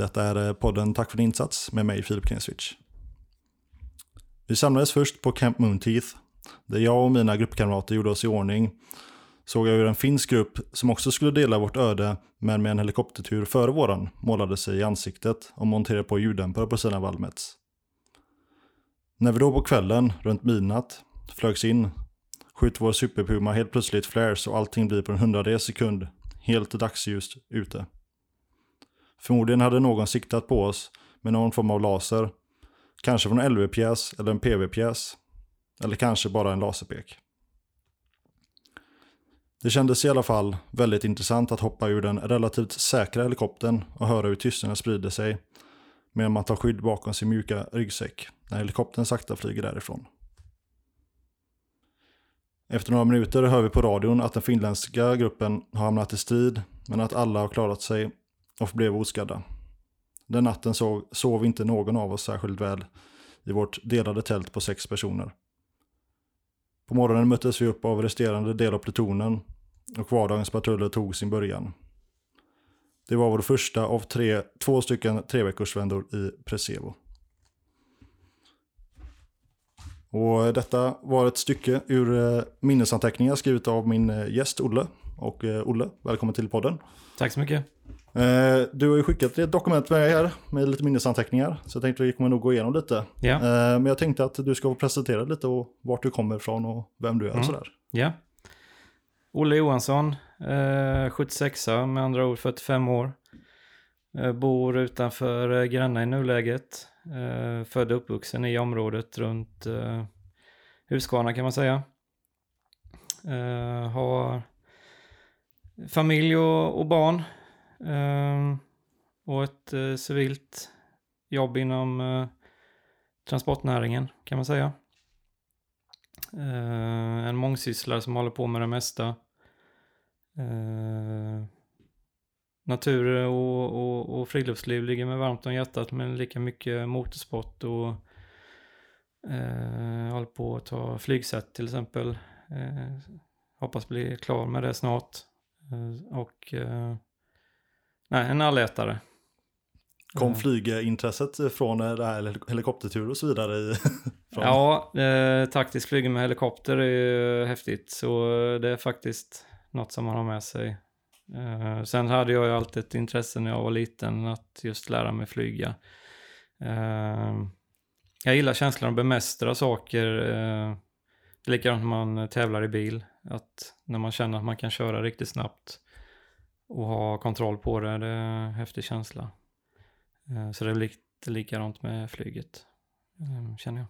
Detta är eh, podden Tack för din insats med mig Filip Kneswitch. Vi samlades först på Camp Moonteeth där jag och mina gruppkamrater gjorde oss i ordning. Såg jag hur en finsk grupp som också skulle dela vårt öde men med en helikoptertur före våran målade sig i ansiktet och monterade på ljuddämpare på sina Valmets. När vi då på kvällen, runt midnatt, flögs in skjuter vår superpuma helt plötsligt flares och allting blir på en hundradels sekund helt dagsljust ute. Förmodligen hade någon siktat på oss med någon form av laser. Kanske från en LV-pjäs eller en PV-pjäs. Eller kanske bara en laserpek. Det kändes i alla fall väldigt intressant att hoppa ur den relativt säkra helikoptern och höra hur tystnaden sprider sig medan man tar skydd bakom sin mjuka ryggsäck när helikoptern sakta flyger därifrån. Efter några minuter hör vi på radion att den finländska gruppen har hamnat i strid men att alla har klarat sig och blev oskadda. Den natten sov, sov inte någon av oss särskilt väl i vårt delade tält på sex personer. På morgonen möttes vi upp av resterande del av plutonen och vardagens patruller tog sin början. Det var vår första av tre, två stycken treveckorsvändor i Presevo. Och detta var ett stycke ur eh, minnesanteckningar skrivet av min eh, gäst Olle. Och eh, Olle, välkommen till podden. Tack så mycket. Eh, Du har ju skickat ett dokument med här med lite minnesanteckningar. Så jag tänkte att vi kommer nog gå igenom lite. Ja. Eh, Men jag tänkte att du ska få presentera lite och vart du kommer ifrån och vem du är och Mm. sådär. Ja. Olle Johansson, eh, 76 med andra ord 45 år. Eh, bor utanför eh, Gränna i nuläget. Eh, född och uppvuxen i området runt eh, Huskvarna kan man säga. Eh, har familj och, och barn. Ehm, och ett eh, civilt jobb inom eh, transportnäringen kan man säga. Ehm, en mångsysslare som håller på med det mesta. Ehm, natur och, och, och friluftsliv ligger mig varmt om hjärtat men lika mycket motorsport och eh, håller på att ta flygsätt till exempel. Eh, hoppas bli klar med det snart. Eh, och eh, nej, en allätare. Kom Mm. flygintresset från eh, det här helik- helikoptertur och så vidare? I, från... Ja, eh, taktisk flyg med helikopter är ju häftigt. Så det är faktiskt något som man har med sig. Eh, sen hade jag ju alltid ett intresse när jag var liten att just lära mig flyga. Eh, jag gillar känslan att bemästra saker. Eh, det är likadant när man tävlar i bil. Att när man känner att man kan köra riktigt snabbt och ha kontroll på det, det är en häftig känsla. Eh, så det är lite likadant med flyget, eh, känner jag.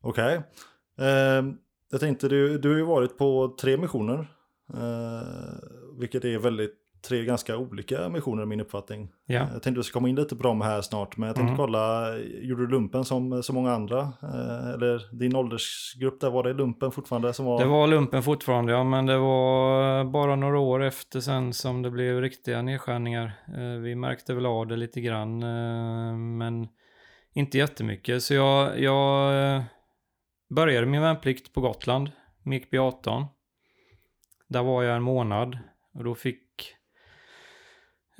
Okej. Okay. jag tänkte, du, du har ju varit på tre missioner. Eh, vilket är väldigt, tre ganska olika missioner i min uppfattning. Ja. Jag tänkte vi ska komma in lite på dem här snart. Men jag tänkte Mm. kolla, gjorde du lumpen som så många andra? Eh, eller din åldersgrupp där, var det lumpen fortfarande som var? Det var lumpen fortfarande, ja, men det var bara några år efter sen som det blev riktiga nedskärningar. Eh, Vi märkte väl av det lite grann, eh, men inte jättemycket. Så jag, jag eh, började min värnplikt på Gotland, MIKB 18. Där var jag en månad och då fick,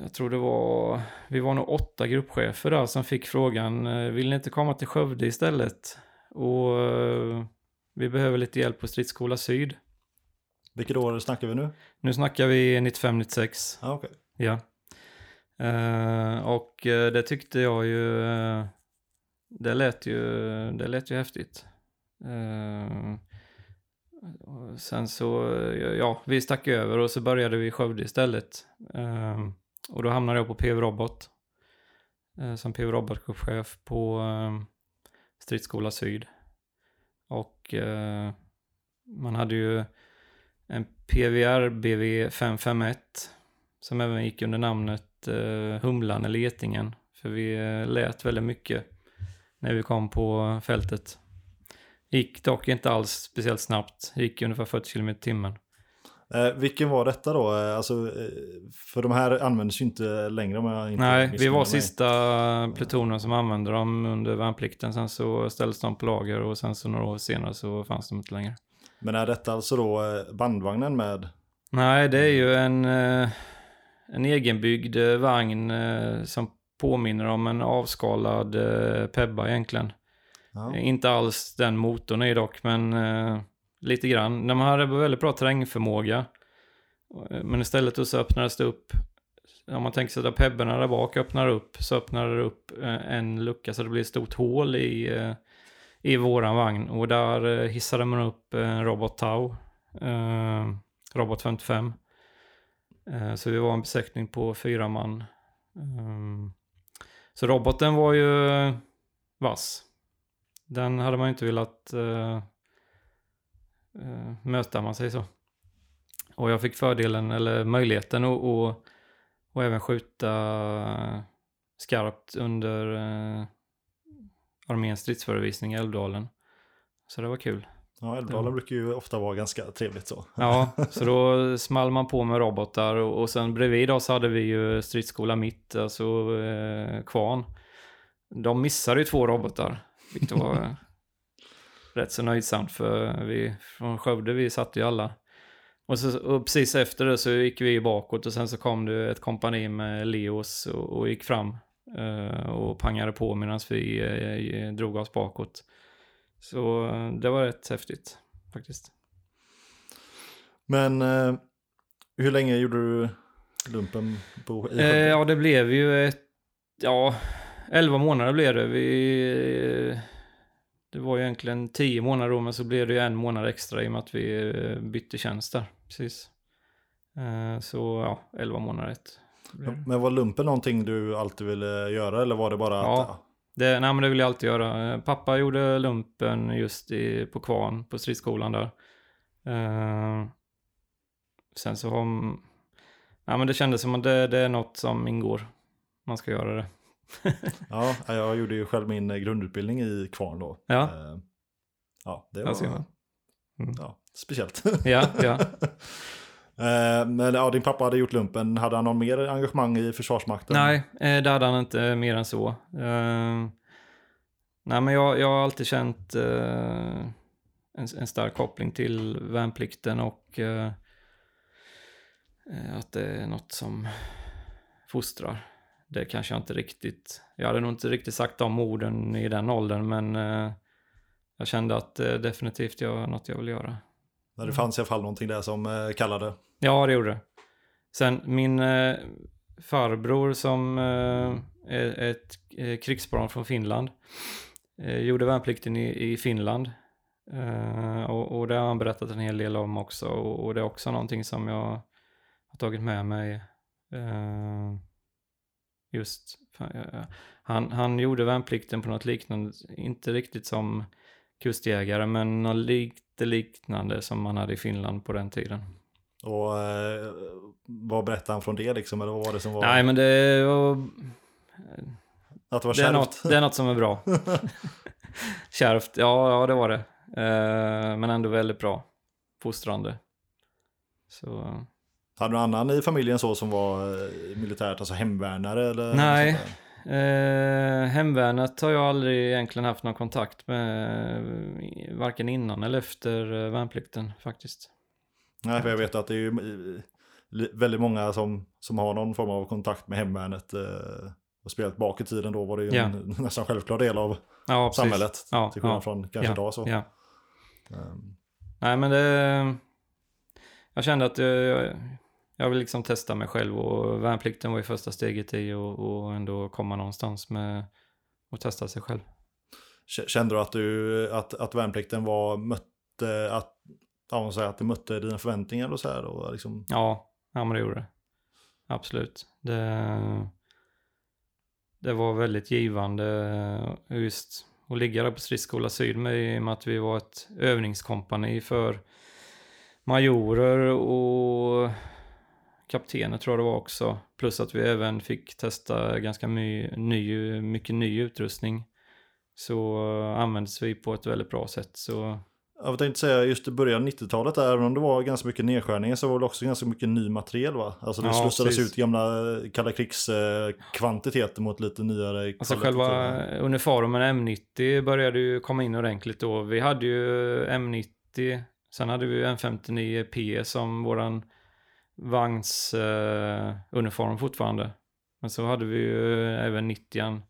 jag tror det var, vi var nog åtta gruppchefer där som fick frågan, eh, vill ni inte komma till Skövde istället? Och eh, vi behöver lite hjälp på Stridsskola Syd. Vilket år snackar vi nu? Nu snackar vi 95-96. Ja, okej. Ja. Eh, och det tyckte jag ju, det lät ju, det lät ju häftigt. Sen så, ja, vi stack över och så började vi i Skövde istället och då hamnade jag på PV Robot. Eh, som PV Robot-chef på eh, Stridsskola Syd. Och eh, man hade ju en PVR BV 551 som även gick under namnet Humlan eller Getingen För vi lät väldigt mycket när vi kom på fältet. Gick dock inte alls speciellt snabbt. Gick ungefär 40 km i timmen. Eh, vilken var detta då? Eh, Alltså, eh, för de här används ju inte längre om jag inte Nej, vi var mig. sista plutonen som använde dem under värnplikten. Sen så ställdes de på lager och sen så några år senare så fanns de inte längre. Men är detta alltså då eh, bandvagnen med? Nej, det är ju en, en egenbyggd vagn som påminner om en avskalad Pebba egentligen. Ja. Inte alls den motorn är dock, men lite grann. De hade väldigt bra terrängförmåga. Eh, men istället så öppnades det upp, om man tänker sig där pebbarna där bak öppnar upp, så öppnar det upp eh, en lucka så det blir ett stort hål i, eh, i våran vagn. Och där hissade man upp en Robot Tau, eh, Robot 55. Eh, så vi var en besättning på fyra man. Eh, så roboten var ju vass. Den hade man ju inte velat eh, möta om man säger så. Och jag fick fördelen, eller möjligheten att och, och även skjuta skarpt under eh, arméns stridsförevisning i Älvdalen. Så det var kul. Ja, Älvdalen brukar ju ofta vara ganska trevligt så. Ja, så då small man på med robotar och, och sen bredvid oss hade vi ju stridsskola mitt, alltså eh, Kvarn. De missade ju två robotar, vilket var rätt så nöjsamt för vi från Skövde, vi satt ju alla. Och, så, och precis efter det så gick vi bakåt och sen så kom det ett kompani med Leos och, och gick fram eh, och pangade på medan vi eh, drog oss bakåt. Så eh, det var rätt häftigt faktiskt. Men eh, hur länge gjorde du lumpen på i Eh, Skövde? ja, det blev ju ett... Ja, 11 månader blev det. Vi... Det var ju egentligen 10 månader då, men så blev det ju en månad extra i och med att vi eh, bytte tjänst där. Precis. Eh, så ja, 11 månader ett. Men var lumpen någonting du alltid ville göra eller var det bara Ja. att... Det, nej men det vill jag alltid göra. Eh, Pappa gjorde lumpen just i, på Kvarn, på stridsskolan där. Sen så har... Ja men det kändes som att det, det är något som ingår. Man ska göra det. Ja, jag gjorde ju själv min eh, grundutbildning i Kvarn då. Ja. Eh, Ja, det var. Mm. ja, speciellt. Ja, ja. Eh, Men ja, din pappa hade gjort lumpen. Hade han någon mer engagemang i Försvarsmakten? Nej, det hade han inte mer än så. Eh, nej, men jag, jag har alltid känt en, en stark koppling till värnplikten och att det är något som fostrar. Det kanske jag inte riktigt, jag hade nog inte riktigt sagt de orden i den åldern, men eh, jag kände att det definitivt är något jag vill göra. Men det fanns i alla fall någonting där som eh, kallade. Ja, det gjorde det. Sen min eh, farbror som eh, är ett eh, krigsbarn från Finland eh, gjorde värnplikten i, i Finland. Eh, och, och det har han berättat en hel del om också. Och, och det är också någonting som jag har tagit med mig. Just, han, han gjorde värnplikten på något liknande, inte riktigt som kustjägare, men något lite liknande som man hade i Finland på den tiden. Och eh, vad berättade han från det liksom? Eller vad var det som var? Nej, men det, var, att det var det, är kärvt? något, det är något som är bra. Kärvt, ja, ja det var det. Eh, men ändå väldigt bra. Fostrande. Så, Hade du någon annan i familjen så som var eh, militärt, alltså hemvärnare eller? Nej. eh, hemvärnet har jag aldrig egentligen haft någon kontakt med. eh, Varken innan eller efter eh, värnplikten faktiskt. Nej, för jag vet att det är ju väldigt många som, som har någon form av kontakt med hemvärnet. Eh, och spelat bak i tiden då var det ju Ja. en nästan självklar del av Ja, samhället. Ja, till skillnad från kanske idag så. Ehm, Nej, men det... Jag kände att jag, jag vill liksom testa mig själv och värnplikten var ju första steget i och, och ändå komma någonstans med att testa sig själv. Kände du att, du att, att värnplikten var mötte, att, ja, säger, att det mötte dina förväntningar och så här? Och liksom, Ja, ja men det gjorde det. Absolut. Det, det var väldigt givande eh, just att ligga där på Stridsskola Syd med, i och med att vi var ett övningskompani för majorer och kaptener tror jag det var också. Plus att vi även fick testa ganska my, ny, mycket ny utrustning. Så uh, användes vi på ett väldigt bra sätt. Så Jag tänkte säga just i början av 90-talet där, även om det var ganska mycket nedskärningar så var det också ganska mycket ny materiel va? Alltså det Ja, slussades precis. ut gamla eh, kalla krigskvantiteter mot lite nyare Alltså själva uniformen M90 började ju komma in ordentligt då. Vi hade ju M90, sen hade vi M59P som våran vagnsuniform eh, fortfarande. Men så hade vi ju även 90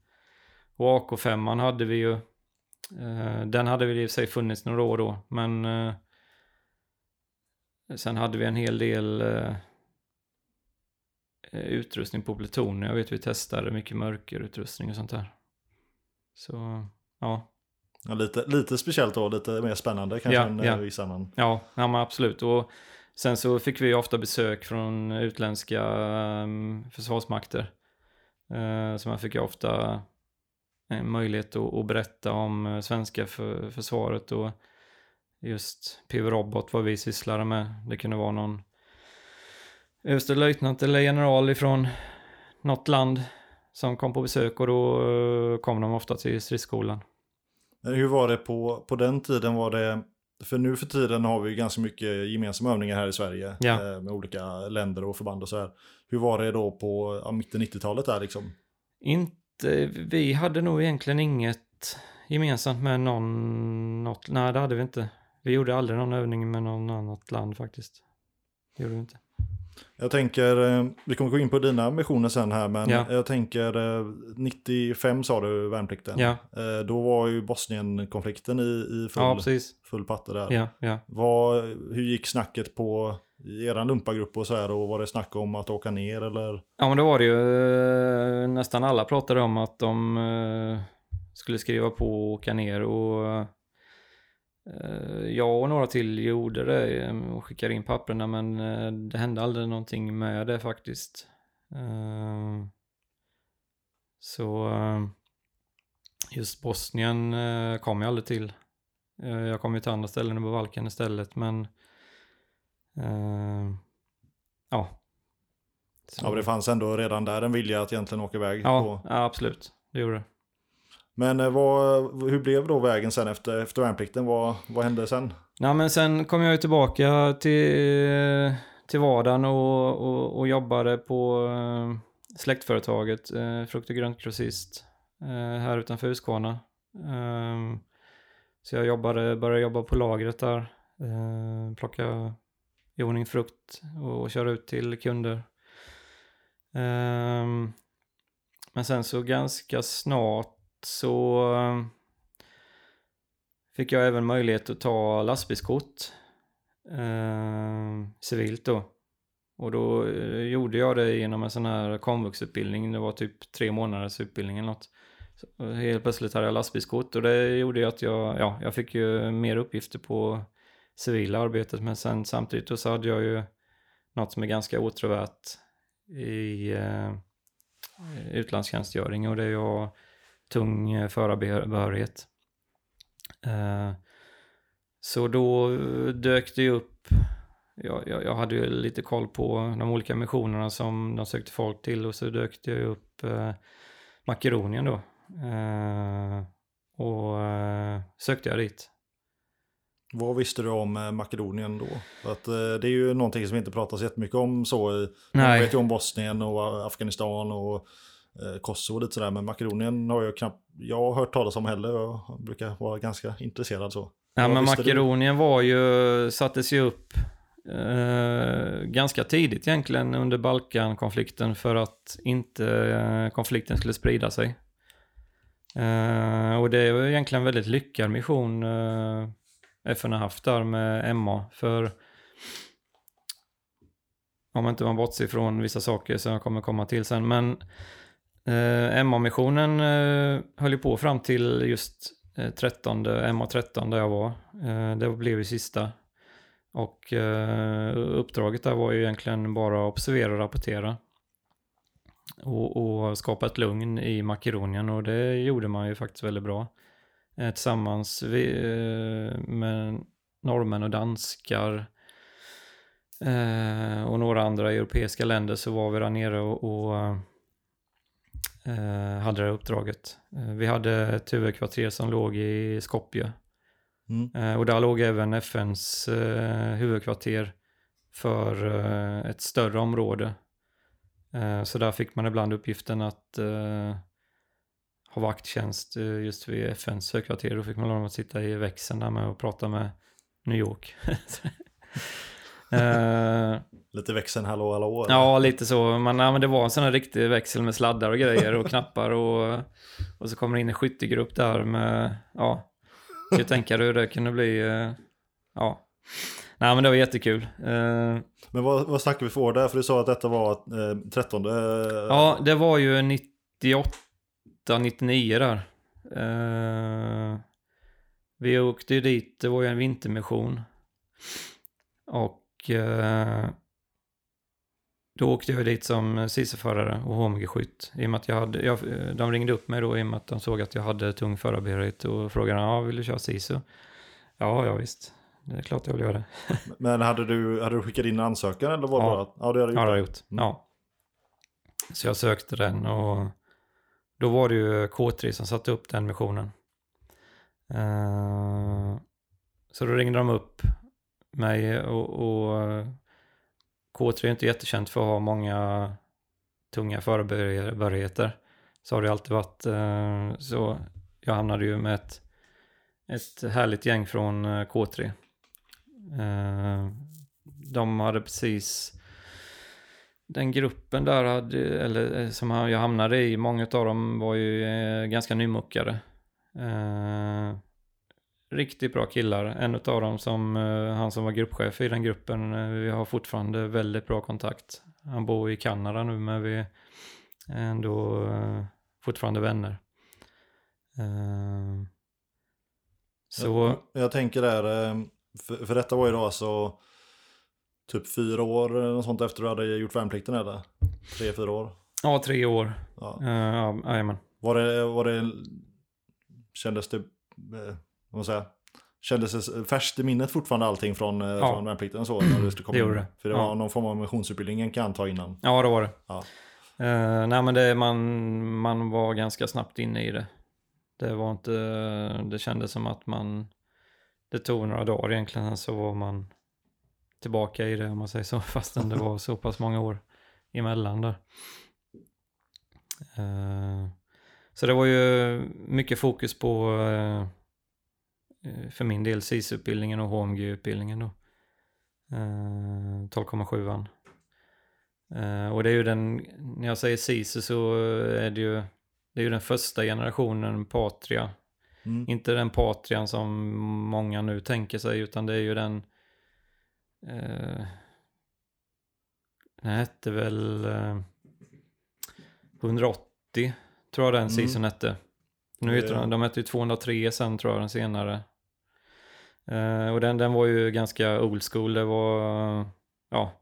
och AK5 hade vi ju. Eh, den hade väl i sig funnits några år då, men eh, sen hade vi en hel del eh, eh, utrustning på plutonen. Jag vet vi testade mycket mörkerutrustning och sånt där. Så, ja. Ja, lite, lite speciellt då, lite mer spännande kanske Ja, än ja. vissa annan. Ja, ja men absolut. Och sen så fick vi ofta besök från utländska ehm, försvarsmakter. Eh, så man fick ju ofta en möjlighet att, berätta om eh, svenska för, försvaret och just PV-robot, vad vi sysslade med. Det kunde vara någon överstelöjtnant eller general ifrån något land som kom på besök och då kom de ofta till stridsskolan. Hur var det på, på den tiden? Var det, för nu för tiden har vi ju ganska mycket gemensamma övningar här i Sverige. Ja. eh, Med olika länder och förband och så här. Hur var det då på ja, mitten 90-talet där liksom? Inte, vi hade nog egentligen inget gemensamt med någon, något, nej det hade vi inte. Vi gjorde aldrig någon övning med någon annat land faktiskt. Det gjorde vi inte. Jag tänker, eh, vi kommer gå in på dina missioner sen här, men Ja. jag tänker eh, 95 sa du värnplikten. Ja, Eh, Då var ju Bosnien-konflikten i, i full, ja full patte där. Ja, ja. Vad, hur gick snacket på i eran lumpagrupp och så här och var det snack om att åka ner eller? Ja men det var det ju. eh, Nästan alla pratade om att de eh, skulle skriva på och åka ner och eh, jag och några till gjorde det eh, och skickade in papperna men eh, det hände aldrig någonting med det faktiskt. Eh, Så eh, just Bosnien eh, kom jag aldrig till. Eh, Jag kom ju till andra ställen på Balkan istället men eh, ja. Så- Ja, det fanns ändå redan där en vilja att egentligen åka iväg. Ja, På. ja absolut. Det gjorde det. Men eh, vad, hur blev då vägen sen efter, efter värnplikten? Vad, vad hände sen? Nej, men sen kom jag ju tillbaka till, till vardagen och, och, och jobbade på eh, släktföretaget eh, Frukt och gröntgrossist eh, här utanför Huskvarna. Ehm, så jag jobbade, började jobba på lagret där. Plocka i ordning frukt och, och köra ut till kunder. Ehm, men sen så ganska snart så eh, fick jag även möjlighet att ta lastbilskort eh, civilt då. Och då eh, gjorde jag det genom en sån här komvuxutbildning. Det var typ tre månaders utbildning eller något. Så helt plötsligt hade jag lastbilskort och det gjorde ju att jag, ja, jag fick ju mer uppgifter på civila arbetet. Men sen samtidigt så hade jag ju något som är ganska åtråvärt i eh, utlandstjänstgöring och det är tung eh, förarbehörighet. Eh, så då dök det ju upp, jag, jag, jag hade ju lite koll på de olika missionerna som de sökte folk till och så dök det ju upp eh, Makedonien då. Eh, och eh, sökte jag dit. Vad visste du om eh, Makedonien då? För Att, eh, det är ju någonting som inte pratas jättemycket om så. i- Man vet ju om Bosnien och Afghanistan och eh, Kosovo och lite sådär. Men Makedonien har jag knappt, jag har hört talas om heller. Jag brukar vara ganska intresserad så. Ja, men visste du? Makedonien var ju, sattes ju upp eh, ganska tidigt egentligen under Balkankonflikten för att inte eh, konflikten skulle sprida sig. Eh, och det är ju egentligen en väldigt lyckad mission eh, FN har haft där med MA. För om inte man bortser från vissa saker som jag kommer komma till sen. Men eh, MA-missionen eh, höll ju på fram till just eh, 13, MA13 där jag var. Eh, det blev ju sista. Och eh, uppdraget där var ju egentligen bara att observera och rapportera. Och, och skapa ett lugn i Makedonien och det gjorde man ju faktiskt väldigt bra. Eh, tillsammans vi, eh, med norrmän och danskar. eh, och några andra europeiska länder så var vi där nere och, och eh, hade det här uppdraget. Eh, vi hade ett huvudkvarter som låg i Skopje. Mm. Eh, och där låg även FNs eh, huvudkvarter för eh, ett större område. Eh, så där fick man ibland uppgiften att eh, ha vakttjänst eh, just vid FNs högkvarter. Då fick man lov att sitta i växeln där med och prata med New York. Eh, Lite växeln hallå hallå. eller? ja, lite så. Men, ja, men det var en sån här riktig växel med sladdar och grejer och knappar och, och så kommer det in en skyttegrupp där med, ja, kan ju tänka dig hur det kunde bli, eh, ja. Nej men det var jättekul. Eh, Men vad, vad snackar vi för år där? För du sa att detta var eh, 13. eh, Ja, det var ju 98, 99 där. Vi åkte ju dit, det var ju en vintermission. Och eh, då åkte jag dit som SISU-förare och HMG-skytt. I och att jag hade, jag, de ringde upp mig då i och med att de såg att jag hade tung förarbehörighet och frågade ja, vill du köra SISU? Ja, ja visst. Det är klart jag vill göra det. Men hade du, hade du skickat in en ansökan eller var det Ja. bara? Ja, det hade du Ja, det har gjort. jag gjort. Mm. Ja. Så jag sökte den och då var det ju K3 som satte upp den missionen. Eh, så då ringde de upp mig och, och eh, K3 är inte jättekänt för att ha många tunga förbehörigheter. Så har det alltid varit. Eh, så jag hamnade ju med ett, ett härligt gäng från eh, K3. De hade precis den gruppen där hade, eller som jag hamnade i, många av dem var ju ganska nymuckade. Riktigt bra killar. En av dem som, eh, han som var gruppchef i den gruppen, eh, vi har fortfarande väldigt bra kontakt. Han bor i Kanada nu men vi är ändå eh, fortfarande vänner. Eh, så, Jag, jag tänker där, för, för detta var ju då alltså typ fyra år eller något sånt efter du hade gjort värnplikten eller? Tre, fyra år. ja, tre år. Ja. Uh, ja, jajamän. Var det, var det, kändes det, man säga, kändes det färskt i minnet fortfarande allting från, ja. från värnplikten så? När du komma det gjorde det. För det Ja. var någon form av missionsutbildning kan jag anta innan. Ja, det var det. Ja. Eh, nej, men det, man, man var ganska snabbt inne i det. Det var inte, det kändes som att man, det tog några dagar egentligen, så var man tillbaka i det om man säger så, fastän det var så pass många år emellan där. Eh, så det var ju mycket fokus på, eh, eh, för min del, SIS-utbildningen och HMG-utbildningen då. Eh, 12,7an. Eh, och det är ju den, när jag säger SISU så är det ju, det är ju den första generationen Patria. Mm. Inte den Patrian som många nu tänker sig, utan det är ju den, eh, den hette väl eh, 180, tror jag den Mm. SISUn hette. Nu heter Det- de, de hette ju 203 sen tror jag den senare. Eh, och den, den var ju ganska old school, det var, ja,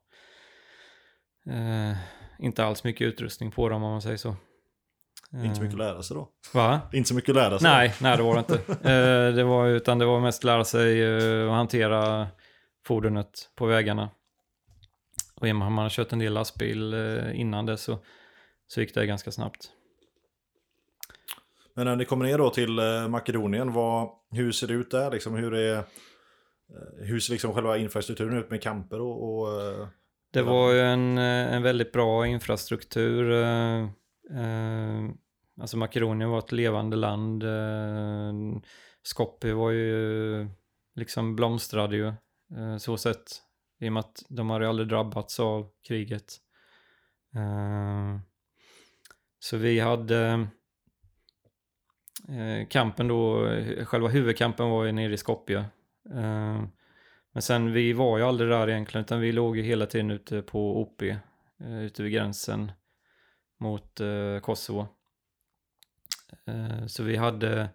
Eh, inte alls mycket utrustning på dem om man säger så. Inte så mycket att lära sig då. Va? Inte så mycket att lära sig. Nej, nej det var det inte. Eh, det var, utan det var mest lära sig eh, att hantera fordonet på vägarna. Och i och med att man har kört en del lastbil eh, innan det så, så gick det ganska snabbt. Men när ni kommer ner då till eh, Makedonien, vad, hur ser det ut där? Liksom, hur, är, eh, hur ser liksom själva infrastrukturen ut med camper och... och eh, Det var ju en, en väldigt bra infrastruktur. Alltså Makedonien var ett levande land. Skopje var ju liksom blomstrade ju så sett. I och med att de hade aldrig drabbats av kriget. Så vi hade Eh, kampen då, eh, själva huvudkampen var ju nere i Skopje. Eh, men sen vi var ju aldrig där egentligen utan vi låg ju hela tiden ute på OP. eh, Ute vid gränsen mot Kosovo. Så vi hade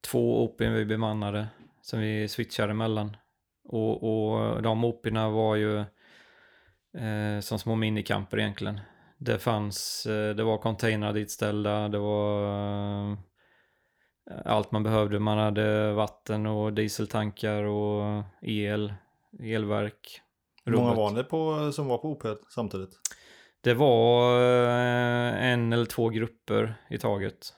två OP vi bemannade som vi switchade mellan. Och, och de OP'na var ju som små minikamper egentligen. Det fanns, eh, det var containrar ditställda, det var eh, allt man behövde. Man hade vatten och dieseltankar och el. elverk. Hur många var det på, som var på OP samtidigt? Det var eh, en eller två grupper i taget.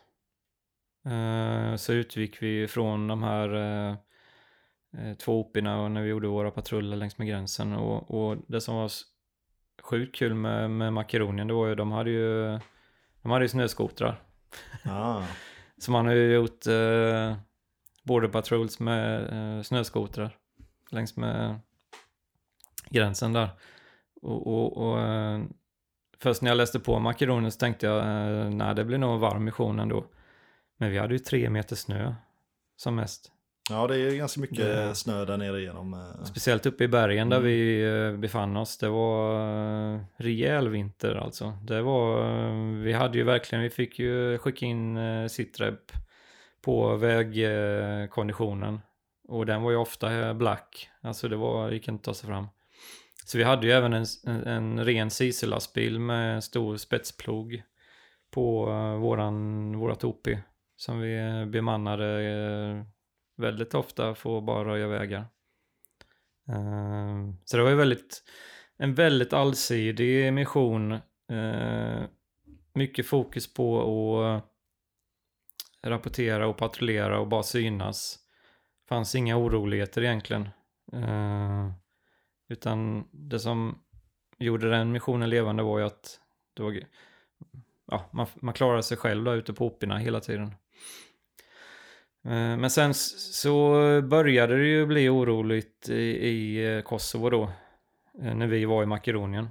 Så utgick vi från de här två OP'na när vi gjorde våra patruller längs med gränsen. Och, och det som var sjukt kul med, med Makedonien, det var ju de hade ju, de hade ju snöskotrar. Ah. Så man har ju gjort eh, border patrols med eh, snöskotrar längs med gränsen där. Och, och, och eh, först när jag läste på Makedonien så tänkte jag, eh, nej det blir nog en varm mission ändå. Men vi hade ju tre meter snö som mest. Ja, det är ganska mycket Det- snö där nere igenom. eh. Speciellt uppe i bergen där Mm. vi eh, befann oss. Det var eh, rejäl vinter alltså. Det var, vi hade ju verkligen, vi fick ju skicka in sitrep på vägkonditionen. Och den var ju ofta black, alltså det var, gick inte att ta sig fram. Så vi hade ju även en, en, en ren CC-lastbil med stor spetsplog på våran, vårat OP. Som vi bemannade väldigt ofta får bara röja vägar. Uh, Så det var ju väldigt, en väldigt allsidig mission. Uh, Mycket fokus på att rapportera och patrullera och bara synas. Fanns inga oroligheter egentligen. Uh, Utan det som gjorde den missionen levande var ju att det var, ja, man, man klarade sig själv där ute på opierna hela tiden. Eh, Men sen så började det ju bli oroligt i, i eh, Kosovo då, eh, när vi var i Makedonien.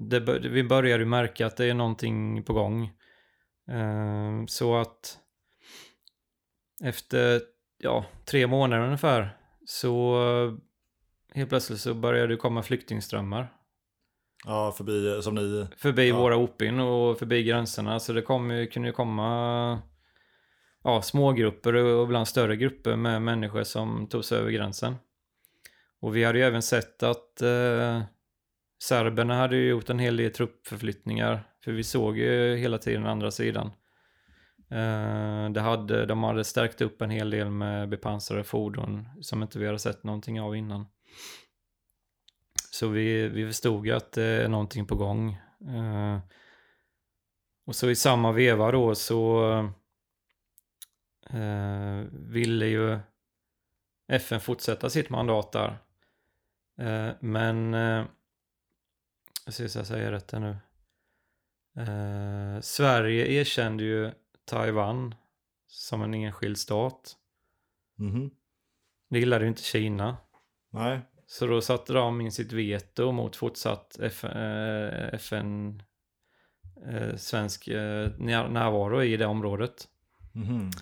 Det, vi började ju märka att det är någonting på gång. Så att efter ja, tre månader ungefär så helt plötsligt så började det komma flyktingströmmar Ja, förbi, som ni... förbi Ja. våra OPIN och förbi gränserna. Så det kom, kunde ju komma ja, smågrupper och ibland större grupper med människor som tog sig över gränsen. Och vi hade ju även sett att eh, serberna hade ju gjort en hel del truppförflyttningar. För vi såg ju hela tiden andra sidan. Eh, det hade, de hade stärkt upp en hel del med bepansrade fordon som inte vi hade sett någonting av innan. Så vi, vi förstod ju att det är någonting på gång. Eh, och så i samma veva då så eh, ville ju FN fortsätta sitt mandat där. Eh, men, eh, jag ska se så jag säger rätt här nu. Eh, Sverige erkände ju Taiwan som en enskild stat. Mhm. Det gillade ju inte Kina. Nej. Så då satte de in sitt veto mot fortsatt F- eh, FN, eh, svensk eh, när- närvaro i det området. Mhm. Och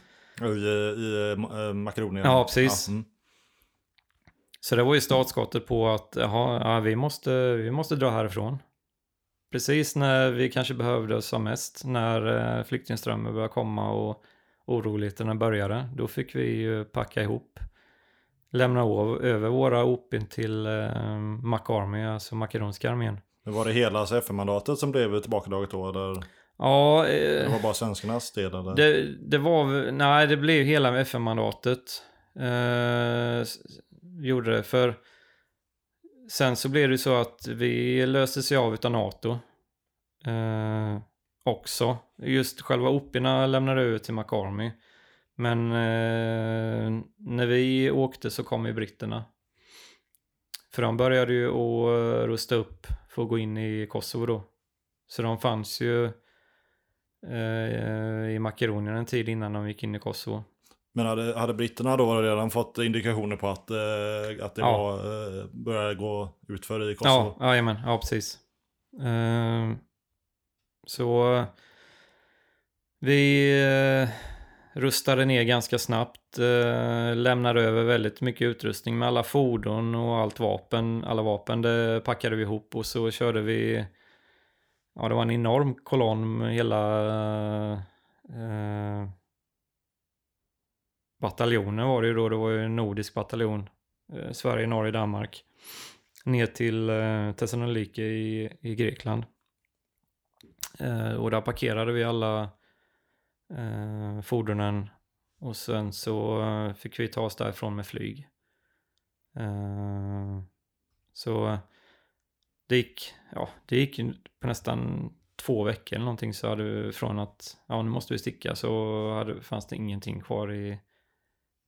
I, i eh, Makedonien? Ja, precis. Ja, mm. Så det var ju startskottet på att jaha, ja, vi, måste, vi måste dra härifrån. Precis när vi kanske behövde oss som mest, när eh, flyktingströmmen började komma och oroligheterna började, då fick vi ju packa ihop. Lämna över våra OPIN till eh, Mac Army, alltså makedonska armén. Men var det hela alltså FN-mandatet som blev tillbakadraget då? Eller Ja, det eh, var bara svenskarnas del? Eller? det, det var nej det blev hela FN-mandatet. Eh, gjorde det, för sen så blev det så att vi löste sig av utav NATO. Eh, också. Just själva OPIna lämnade över till McArmy. Men eh, när vi åkte så kom ju britterna. För de började ju att rusta upp för att gå in i Kosovo då. Så de fanns ju eh, i Makedonien en tid innan de gick in i Kosovo. Men hade, hade britterna då redan fått indikationer på att, eh, att det Ja. var, eh, började gå utför i Kosovo? Ja, jajamän, ja precis. Ehm, så eh, vi eh, rustade ner ganska snabbt, eh, lämnade över väldigt mycket utrustning med alla fordon och allt vapen. Alla vapen det packade vi ihop och så körde vi, ja det var en enorm kolonn med hela eh, eh, bataljonen var det ju då, det var ju en nordisk bataljon. Eh, Sverige, Norge, Danmark ner till eh, Thessaloniki i, i Grekland. Eh, och där parkerade vi alla eh, fordonen och sen så eh, fick vi ta oss därifrån med flyg. Eh, så det gick, ja, det gick ju på nästan två veckor eller någonting så hade vi från att ja, nu måste vi sticka så hade, fanns det ingenting kvar i,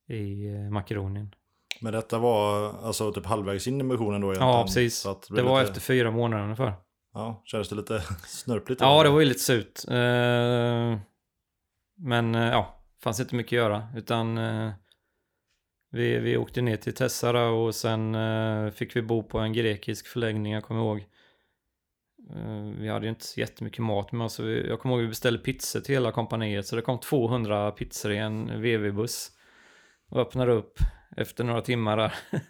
i eh, Makedonien. Men detta var alltså typ halvvägs in i missionen då Ja, precis. Att Det blev var lite, efter fyra månader ungefär. Ja, kändes det lite snörpligt? Ja, det var ju lite surt. Eh, Men eh, ja, fanns inte mycket att göra. Utan vi, vi åkte ner till Tessara och sen eh, fick vi bo på en grekisk förläggning, jag kommer ihåg. Eh, Vi hade ju inte så jättemycket mat med oss. så vi- Jag kommer ihåg att vi beställde pizzor till hela kompaniet. Så det kom 200 pizzor i en VV-buss. Och öppnade upp efter några timmar där.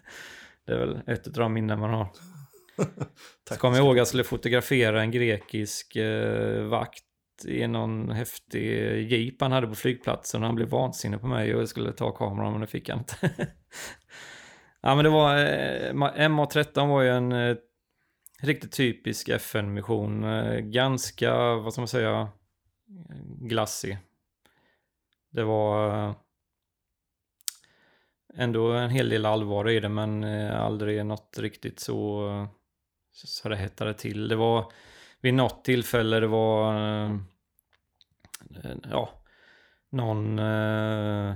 Det är väl ett av de minnen man har. Så kommer jag ihåg att jag skulle fotografera en grekisk eh, vakt i någon häftig jeep han hade på flygplatsen och han blev vansinnig på mig och jag skulle ta kameran men det fick han inte. ja men det var, eh, MA-13 var ju en eh, riktigt typisk FN-mission. Eh, ganska, vad ska man säga, glassig. Det var eh, ändå en hel del allvar i det men eh, aldrig något riktigt så eh, så det hettade till. Det var vid något tillfälle det var eh, ja någon eh,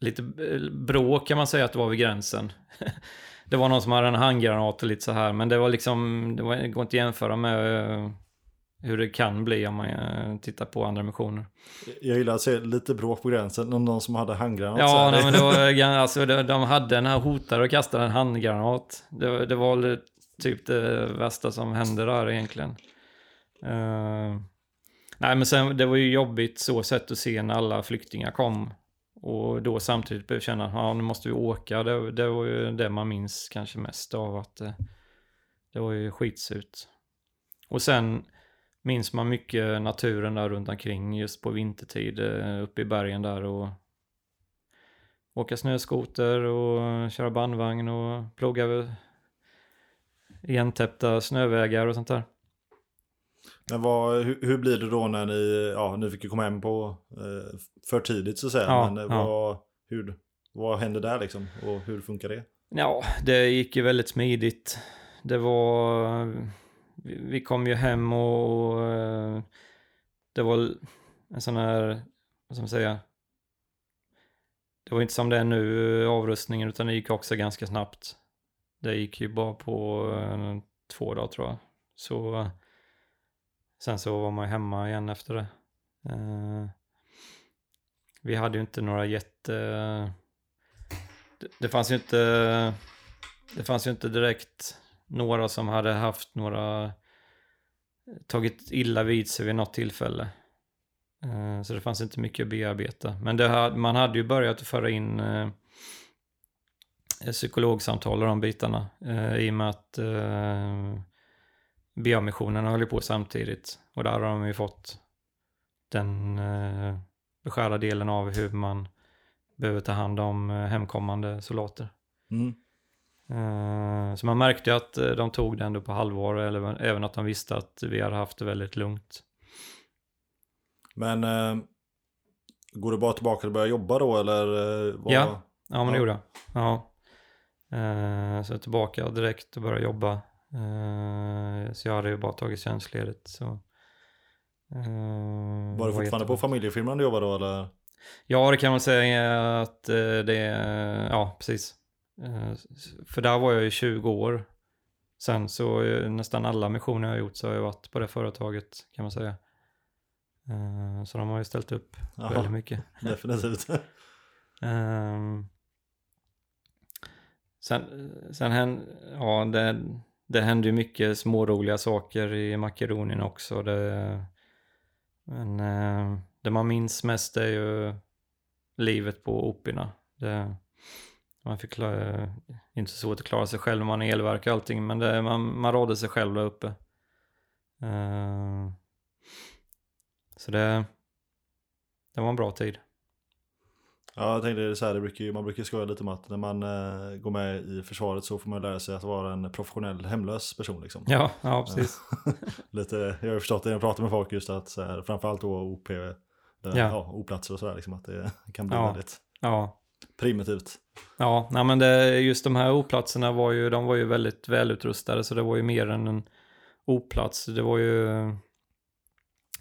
lite eh, bråk kan man säga att det var vid gränsen. det var någon som hade en handgranat och lite så här men det var liksom det, var, det går inte att jämföra med hur det kan bli om man tittar på andra missioner. Jag gillar att se lite bråk på gränsen. Någon, någon som hade handgranat. Ja, nej, men det var, alltså, de, de hade den här hotade och kastade en handgranat. Det, det var typ det värsta som hände där egentligen. Uh, nej, men sen det var ju jobbigt så sätt att se när alla flyktingar kom. Och då samtidigt behöva känna att ja, nu måste vi åka. Det, det var ju det man minns kanske mest av att det, det var ju skitsurt. Och sen minns man mycket naturen där runt omkring just på vintertid eh, uppe i bergen där och åka snöskoter och köra bandvagn och ploga igentäppta snövägar och sånt där. Men vad, hur, hur blir det då när ni, ja, ni fick ju komma hem på eh, för tidigt så att säga. Ja, men eh, ja. vad, hur, vad händer där liksom? Och hur funkar det? Ja, det gick ju väldigt smidigt. Det var... Vi kom ju hem och eh, det var en sån här, vad ska man säga? Det var inte som det är nu, avrustningen, utan det gick också ganska snabbt. Det gick ju bara på eh, två dagar tror jag. Så sen så var man ju hemma igen efter det. Eh, vi hade ju inte några jätte... Det, det fanns ju inte... Det fanns ju inte direkt några som hade haft några... Tagit illa vid sig vid något tillfälle. Eh, Så det fanns inte mycket att bearbeta. Men det, man hade ju börjat att föra in eh, psykologsamtal och de bitarna. eh, I och med att eh, BA-missionen höll på samtidigt. Och där har de ju fått den eh, beskärda delen av hur man behöver ta hand om eh, hemkommande soldater. Mm. Eh, Så man märkte ju att eh, de tog det ändå på halvår, eller även att de visste att vi hade haft det väldigt lugnt. Men eh, går det bara tillbaka och börja jobba då eller? eh, vad? Ja. Ja, men det gjorde jag. Ja. Eh, Så jag är tillbaka direkt och började jobba. Eh, Så jag hade ju bara tagit tjänstledigt. Så. eh, Var du fortfarande på familjefirman du jobbade då eller? Ja, det kan man säga att eh, det är, ja precis. Eh, För där var jag ju 20 år. Sen så eh, nästan alla missioner jag har gjort så har jag varit på det företaget kan man säga. Så de har ju ställt upp väldigt Jaha, mycket. definitivt. Ehm, sen, sen hän, ja, det, det hände ju mycket småroliga saker i Makedonien också. Det, men eh, det man minns mest är ju livet på Opina. Det, man fick klara, inte så svårt att klara sig själv när man är elverk och allting, men det, man, man rådde sig själv där uppe. Eh, så det, det var en bra tid. Ja, jag tänkte så här, det brukar, ju- man brukar skoja lite om att när man eh, går med i försvaret så får man lära sig att vara en professionell hemlös person liksom. Ja, ja precis. lite, jag har förstått det när jag pratar med folk just att så här, framförallt då OP, där, ja. Ja. O-platser och sådär liksom att det kan bli Ja. väldigt. Ja, primitivt. Ja, nej men det, just de här oplatserna var ju, de var ju väldigt välutrustade så det var ju mer än en oplats. Det var ju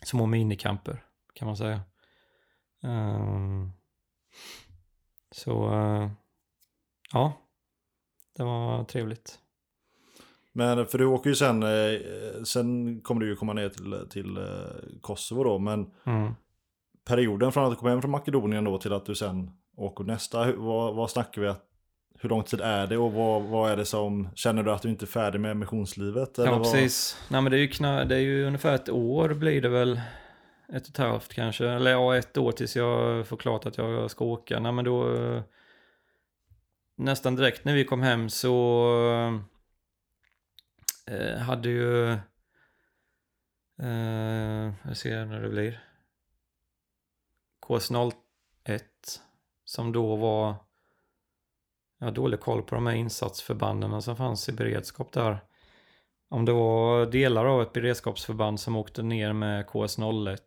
små minikamper kan man säga. Um, så uh, ja, det var trevligt. Men för du åker ju sen, eh, sen kommer du ju komma ner till, till eh, Kosovo då, men Mm. perioden från att du kom hem från Makedonien då till att du sen åker nästa, vad, vad snackar vi? Att, hur lång tid är det och vad, vad är det som, känner du att du inte är färdig med missionslivet? Ja, precis. Nej, men det är, ju kna, det är ju ungefär ett år blir det väl. Ett och ett halvt kanske. Eller ja, ett år tills jag får klart att jag ska åka. Nej, men då... Eh, nästan direkt när vi kom hem så eh, hade ju... Eh, jag ser när det blir. KS01 som då var... Jag har dålig koll på de här insatsförbanden som fanns i beredskap där. Om det var delar av ett beredskapsförband som åkte ner med KS01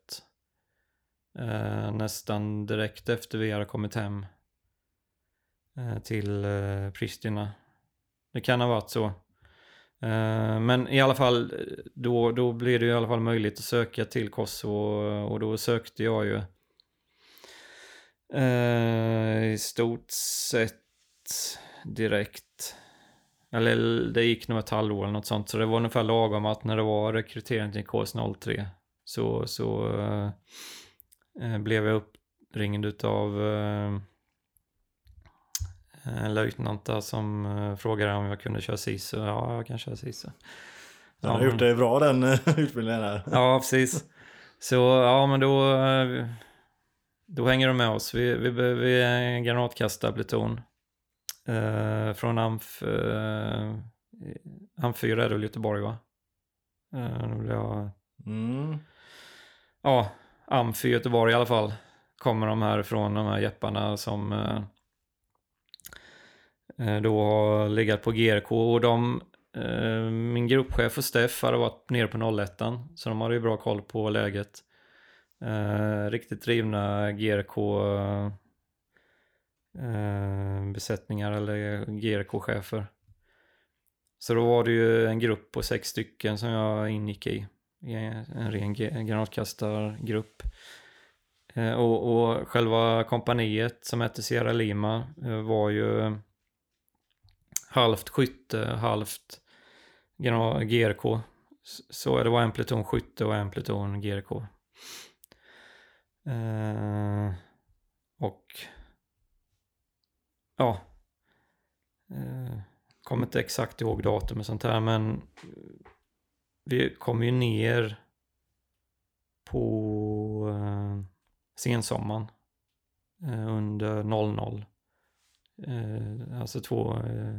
eh, nästan direkt efter vi hade kommit hem eh, till eh, Pristina. Det kan ha varit så. Eh, men i alla fall, eh, då, då blev det i alla fall möjligt att söka till Kosovo och då sökte jag ju eh, i stort sett direkt. Eller det gick nog ett halvår eller något sånt. Så det var ungefär lagom att när det var rekrytering till KS03 så, så eh, blev jag uppringd utav eh, en löjtnant där som eh, frågade om jag kunde köra SISU. Ja, jag kan köra SISU. Den har Ja, gjort det bra den utbildningen här. Ja, precis. Så ja, men då, då hänger de med oss. Vi, vi, vi är en granatkastarpluton. Eh, från AMF, eh, AMF 4 är det väl Göteborg va? Eh, blir jag, Mm. ja, AMF i Göteborg i alla fall. Kommer de här från de här jepparna som eh, eh, då har legat på GRK och de eh, min gruppchef och Steff hade varit nere på 01 så de hade ju bra koll på läget. Eh, riktigt drivna GRK eh, besättningar eller GRK-chefer. Så då var det ju en grupp på sex stycken som jag ingick i. En ren granatkastargrupp. Eh, och, och själva kompaniet som hette Sierra Lima eh, var ju halvt skytte, halvt GRK. Så det var en pluton skytte och en pluton GRK. Eh, och ja, eh, kommer inte exakt ihåg datum och sånt här men vi kom ju ner på eh, sensommaren eh, under 00. Eh, alltså två, eh,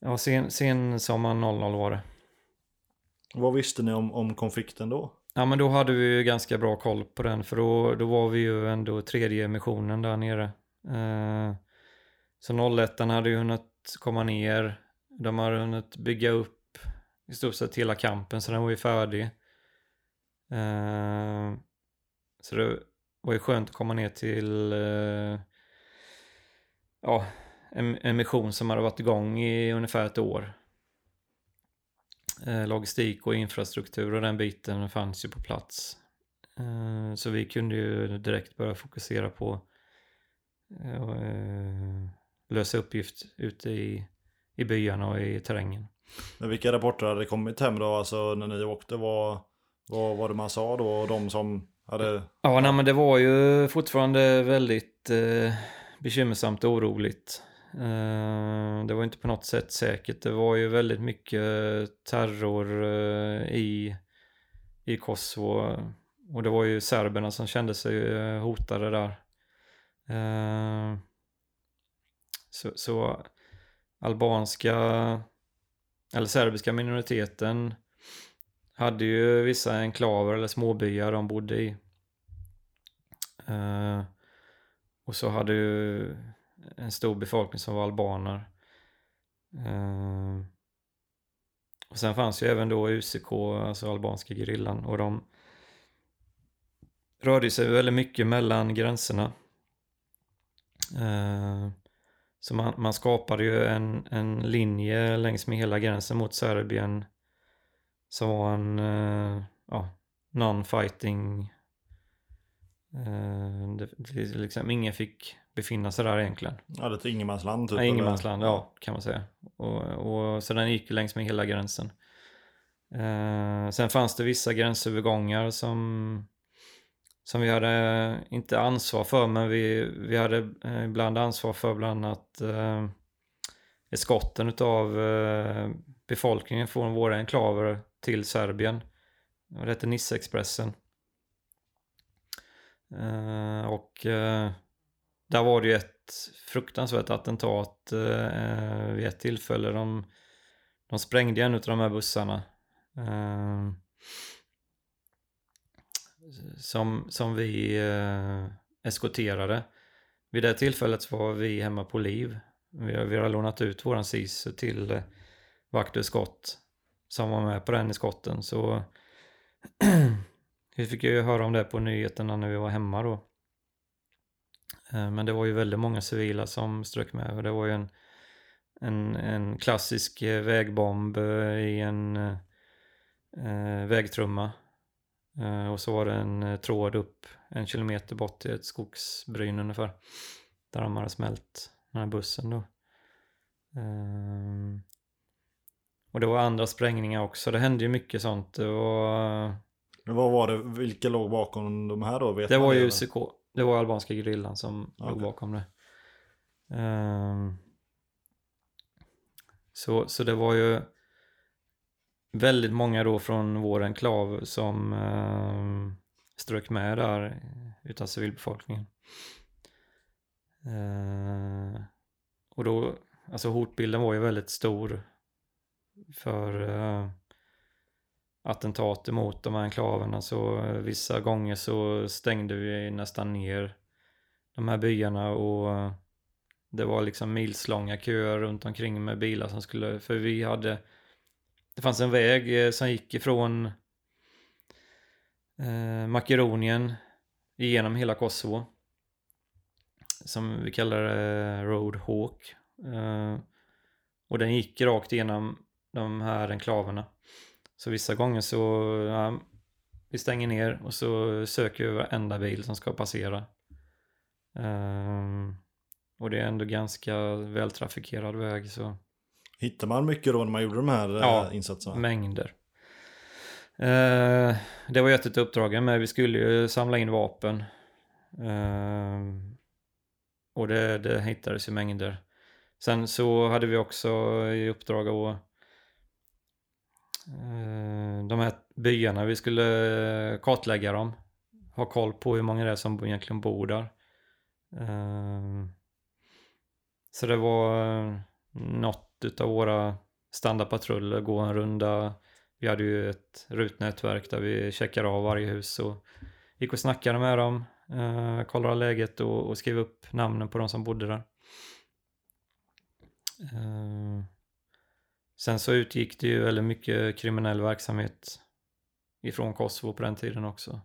ja sen, sensommaren 00 var det. Vad visste ni om, om konflikten då? Ja men då hade vi ju ganska bra koll på den för då, då var vi ju ändå tredje missionen där nere. Eh, så 01 hade ju hunnit komma ner. De hade hunnit bygga upp i stort sett hela kampen så den var ju färdig. Eh, så det var ju skönt att komma ner till eh, ja, en, en mission som hade varit igång i ungefär ett år. Eh, logistik och infrastruktur och den biten fanns ju på plats. Eh, så vi kunde ju direkt börja fokusera på lösa uppgift ute i, i byarna och i terrängen. Men vilka rapporter hade kommit hem då? Alltså när ni åkte, vad, vad var det man sa då? Och de som hade... Ja, nej, men det var ju fortfarande väldigt eh, bekymmersamt och oroligt. Eh, det var inte på något sätt säkert. Det var ju väldigt mycket terror eh, i, i Kosovo. Och det var ju serberna som kände sig eh, hotade där. Eh, så, så albanska, eller serbiska minoriteten hade ju vissa enklaver eller småbyar de bodde i. Eh, och så hade ju en stor befolkning som var albaner. Eh, och sen fanns ju även då UCK, alltså albanska gerillan, och de rörde sig väldigt mycket mellan gränserna. Eh, så man, man skapade ju en, en linje längs med hela gränsen mot Serbien som var en eh, ja, non-fighting. Eh, det, det, liksom, ingen fick befinna sig där egentligen. Ja, det är ingenmansland typ. Ja, ingenmansland, ja kan man säga. Och, och, så den gick längs med hela gränsen. Eh, sen fanns det vissa gränsövergångar som, som vi hade eh, inte ansvar för, men vi, vi hade eh, ibland ansvar för bland annat eh, eskorten utav eh, befolkningen från våra enklaver till Serbien. Det hette Nisseexpressen. Eh, och eh, där var det ju ett fruktansvärt attentat eh, vid ett tillfälle. De, de sprängde en av de här bussarna. Eh, som, som vi eh, eskorterade. Vid det tillfället så var vi hemma på liv. Vi, vi har lånat ut våran SIS till eh, vakt skott som var med på den i skotten. Så vi fick ju höra om det på nyheterna när vi var hemma då. Eh, Men det var ju väldigt många civila som strök med och det var ju en, en, en klassisk eh, vägbomb eh, i en eh, eh vägtrumma. Eh, och så var det en eh, tråd upp en kilometer bort till ett skogsbryn ungefär. Där de hade smält den här bussen då. Ehm, och det var andra sprängningar också. Det hände ju mycket sånt. Det var, Men vad var det, vilka låg bakom de här då? Vet det var ju? UCK. Det var albanska gerillan som låg Okej. bakom det. Ehm, så, så det var ju väldigt många då från vår enklav som eh, strök med där utav civilbefolkningen. Eh, och då, alltså hotbilden var ju väldigt stor för eh, attentat mot de här enklaverna så eh, vissa gånger så stängde vi nästan ner de här byarna och eh, det var liksom milslånga köer runt omkring med bilar som skulle, för vi hade det fanns en väg eh, som gick ifrån eh, Makedonien genom hela Kosovo som vi kallar eh, Road Hawk. Eh, och den gick rakt igenom de här enklaverna. Så vissa gånger så ja, vi stänger ner och så söker vi varenda bil som ska passera. Eh, och det är ändå ganska vältrafikerad väg så Hittar man mycket då när man gjorde de här eh, Ja, insatserna? mängder. Eh, det var ju ett av uppdragen men vi skulle ju samla in vapen. Eh, och det, det hittades ju mängder. Sen så hade vi också i uppdrag att eh, de här byarna, vi skulle kartlägga dem. Ha koll på hur många det är som egentligen bor där. Eh, så det var eh, något utav våra standardpatruller, gå en runda. Vi hade ju ett rutnätverk där vi checkade av varje hus och gick och snackade med dem, eh, kollade läget och, och skrev upp namnen på de som bodde där. Eh, sen så utgick det ju väldigt mycket kriminell verksamhet ifrån Kosovo på den tiden också.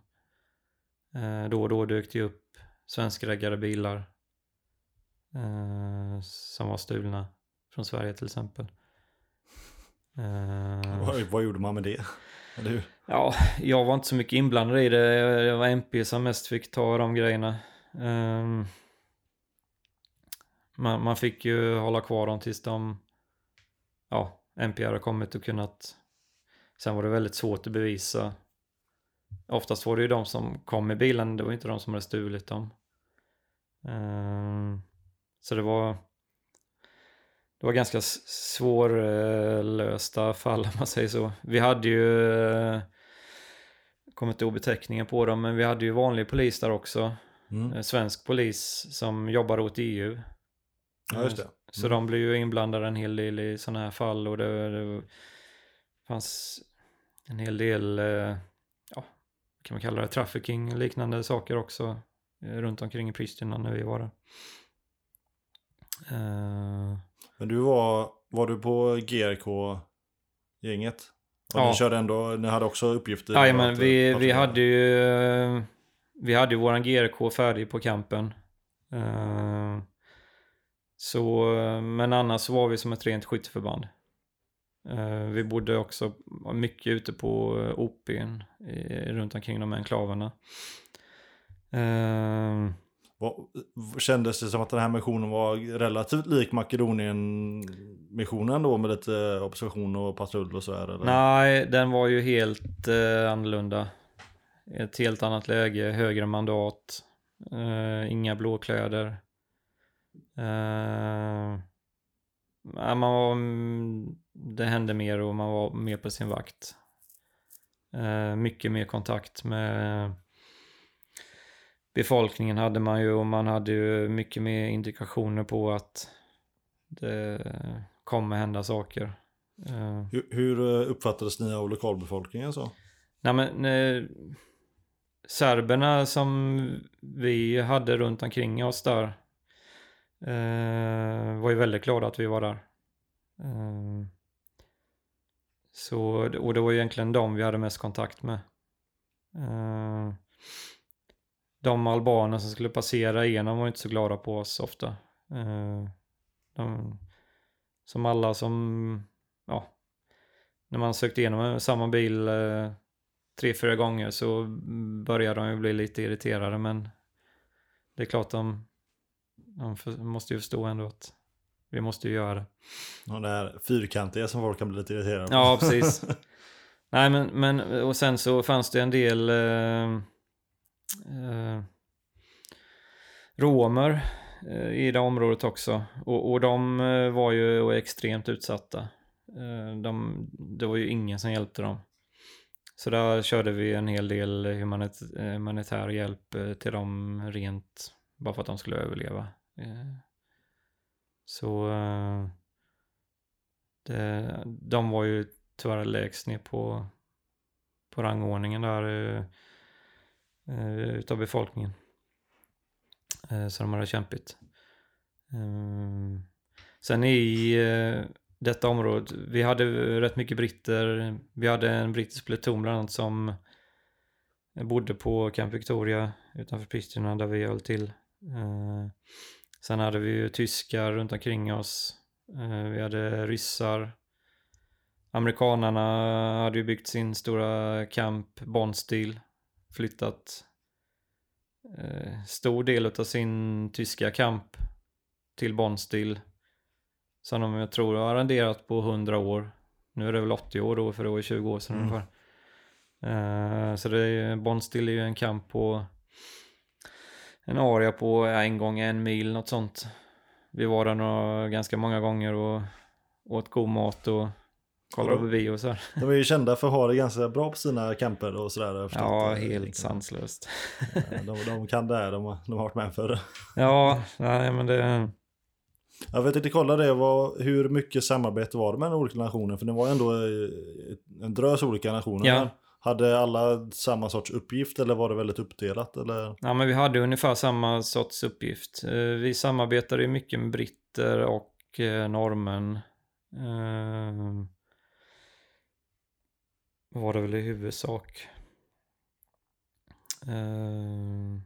Eh, då och då dök det ju upp svenskreggade bilar eh, som var stulna från Sverige till exempel. Eh, Vad, vad gjorde man med det? Hur? ja, jag var inte så mycket inblandad i det. Det var MP som mest fick ta de grejerna. Ehm, man, man fick ju hålla kvar dem tills de, ja, MP hade kommit och kunnat. Sen var det väldigt svårt att bevisa. Oftast var det ju de som kom med bilen, det var inte de som hade stulit dem. Ehm, så det var det var ganska svårlösta fall om man säger så. Vi hade ju, eh, kommer inte ihåg beteckningen på dem, men vi hade ju vanlig polis där också. Mm. Eh, Svensk polis som jobbar åt EU. Ja, just det. Så de blir ju inblandade en hel del i sådana här fall och det, det fanns en hel del, eh, ja, kan man kalla det, trafficking och liknande saker också runt omkring i Pristina när vi var där. Eh, Men du var, var du på GRK-gänget? Och Ja. ni körde ändå, ni hade också uppgifter? Ja, men vi, vi hade ju vi hade ju våran GRK färdig på campen. Eh, Så, men annars var vi som ett rent skytteförband. Eh, Vi bodde också mycket ute på eh, OPn i- runt omkring de enklaverna. Kändes det som att den här missionen var relativt lik Makedonien-missionen då med lite observation och patrull och så här? Eller? Nej, den var ju helt eh, annorlunda. Ett helt annat läge, högre mandat, eh, inga blåkläder. Eh, man var, mm, det hände mer och man var mer på sin vakt. Eh, mycket mer kontakt med befolkningen hade man ju och man hade ju mycket mer indikationer på att det kommer hända saker. Eh, Hur, hur eh, uppfattades ni av lokalbefolkningen så? Nej men eh, serberna som vi hade runt omkring oss där eh, var ju väldigt glada att vi var där. Eh, så, och det var ju egentligen de vi hade mest kontakt med. Eh, de albaner som skulle passera igenom var inte så glada på oss ofta. Eh, de, som alla som, ja, när man sökte igenom samma bil eh, tre, fyra gånger så börjar de ju bli lite irriterade men det är klart de, de för, måste ju förstå ändå att vi måste ju göra det. Och det här fyrkantiga som folk kan bli lite irriterade på. Ja, precis. Nej, men, men och sen så fanns det en del eh, Eh, romer eh, i det området också. Och, och de eh, var ju extremt utsatta. Eh, de, det var ju ingen som hjälpte dem. Så där körde vi en hel del humanit eh, humanitär hjälp eh, till dem rent bara för att de skulle överleva. Eh, Så eh, det, de var ju tyvärr lägst ner på, på rangordningen där eh, Eh, utav befolkningen. Eh, så de hade kämpigt. Eh, sen i eh, detta område, vi hade rätt mycket britter. Vi hade en brittisk pluton bland annat som bodde på Camp Victoria utanför Pristina där vi höll till. Eh, sen hade vi ju tyskar runt omkring oss. Eh, vi hade ryssar. Amerikanarna hade ju byggt sin stora camp Bondstil. Flyttat eh, stor del av sin tyska camp till Bondstil. Som de, jag tror, har arrenderat på 100 år. Nu är det väl 80 år då, för det var ju 20 år sedan Mm. ungefär. Eh, så det är ju, Bondstil är ju en camp på en area på en gång en mil, något sånt. Vi var där några, ganska många gånger och åt god mat och kollade på bio och så. De är ju kända för att ha det ganska bra på sina camper och sådär. Ja, helt sanslöst. De, de kan det här, de, har- de har varit med förr. Ja, nej men det... Jag vet inte, kolla det, vad, hur mycket samarbete var det mellan olika nationer? För det var ändå eh, en drös olika nationer. Ja. Hade alla samma sorts uppgift eller var det väldigt uppdelat? Eller? Ja, men vi hade ungefär samma sorts uppgift. Eh, Vi samarbetade ju mycket med britter och eh, norrmän. Var det väl i huvudsak. Eh,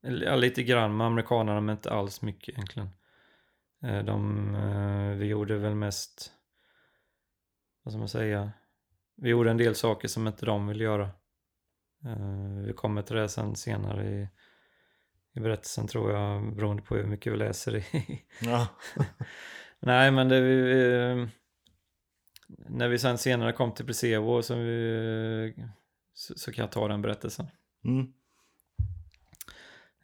ja, lite grann med amerikanerna men inte alls mycket egentligen. Eh, de, eh, vi gjorde väl mest, vad ska man säga, vi gjorde en del saker som inte de ville göra. Vi kommer till det sen senare i, i berättelsen tror jag, beroende på hur mycket vi läser i. Ja. Nej, men det vi, eh, när vi sen senare kom till Presevo så, vi, så, så kan jag ta den berättelsen. Mm.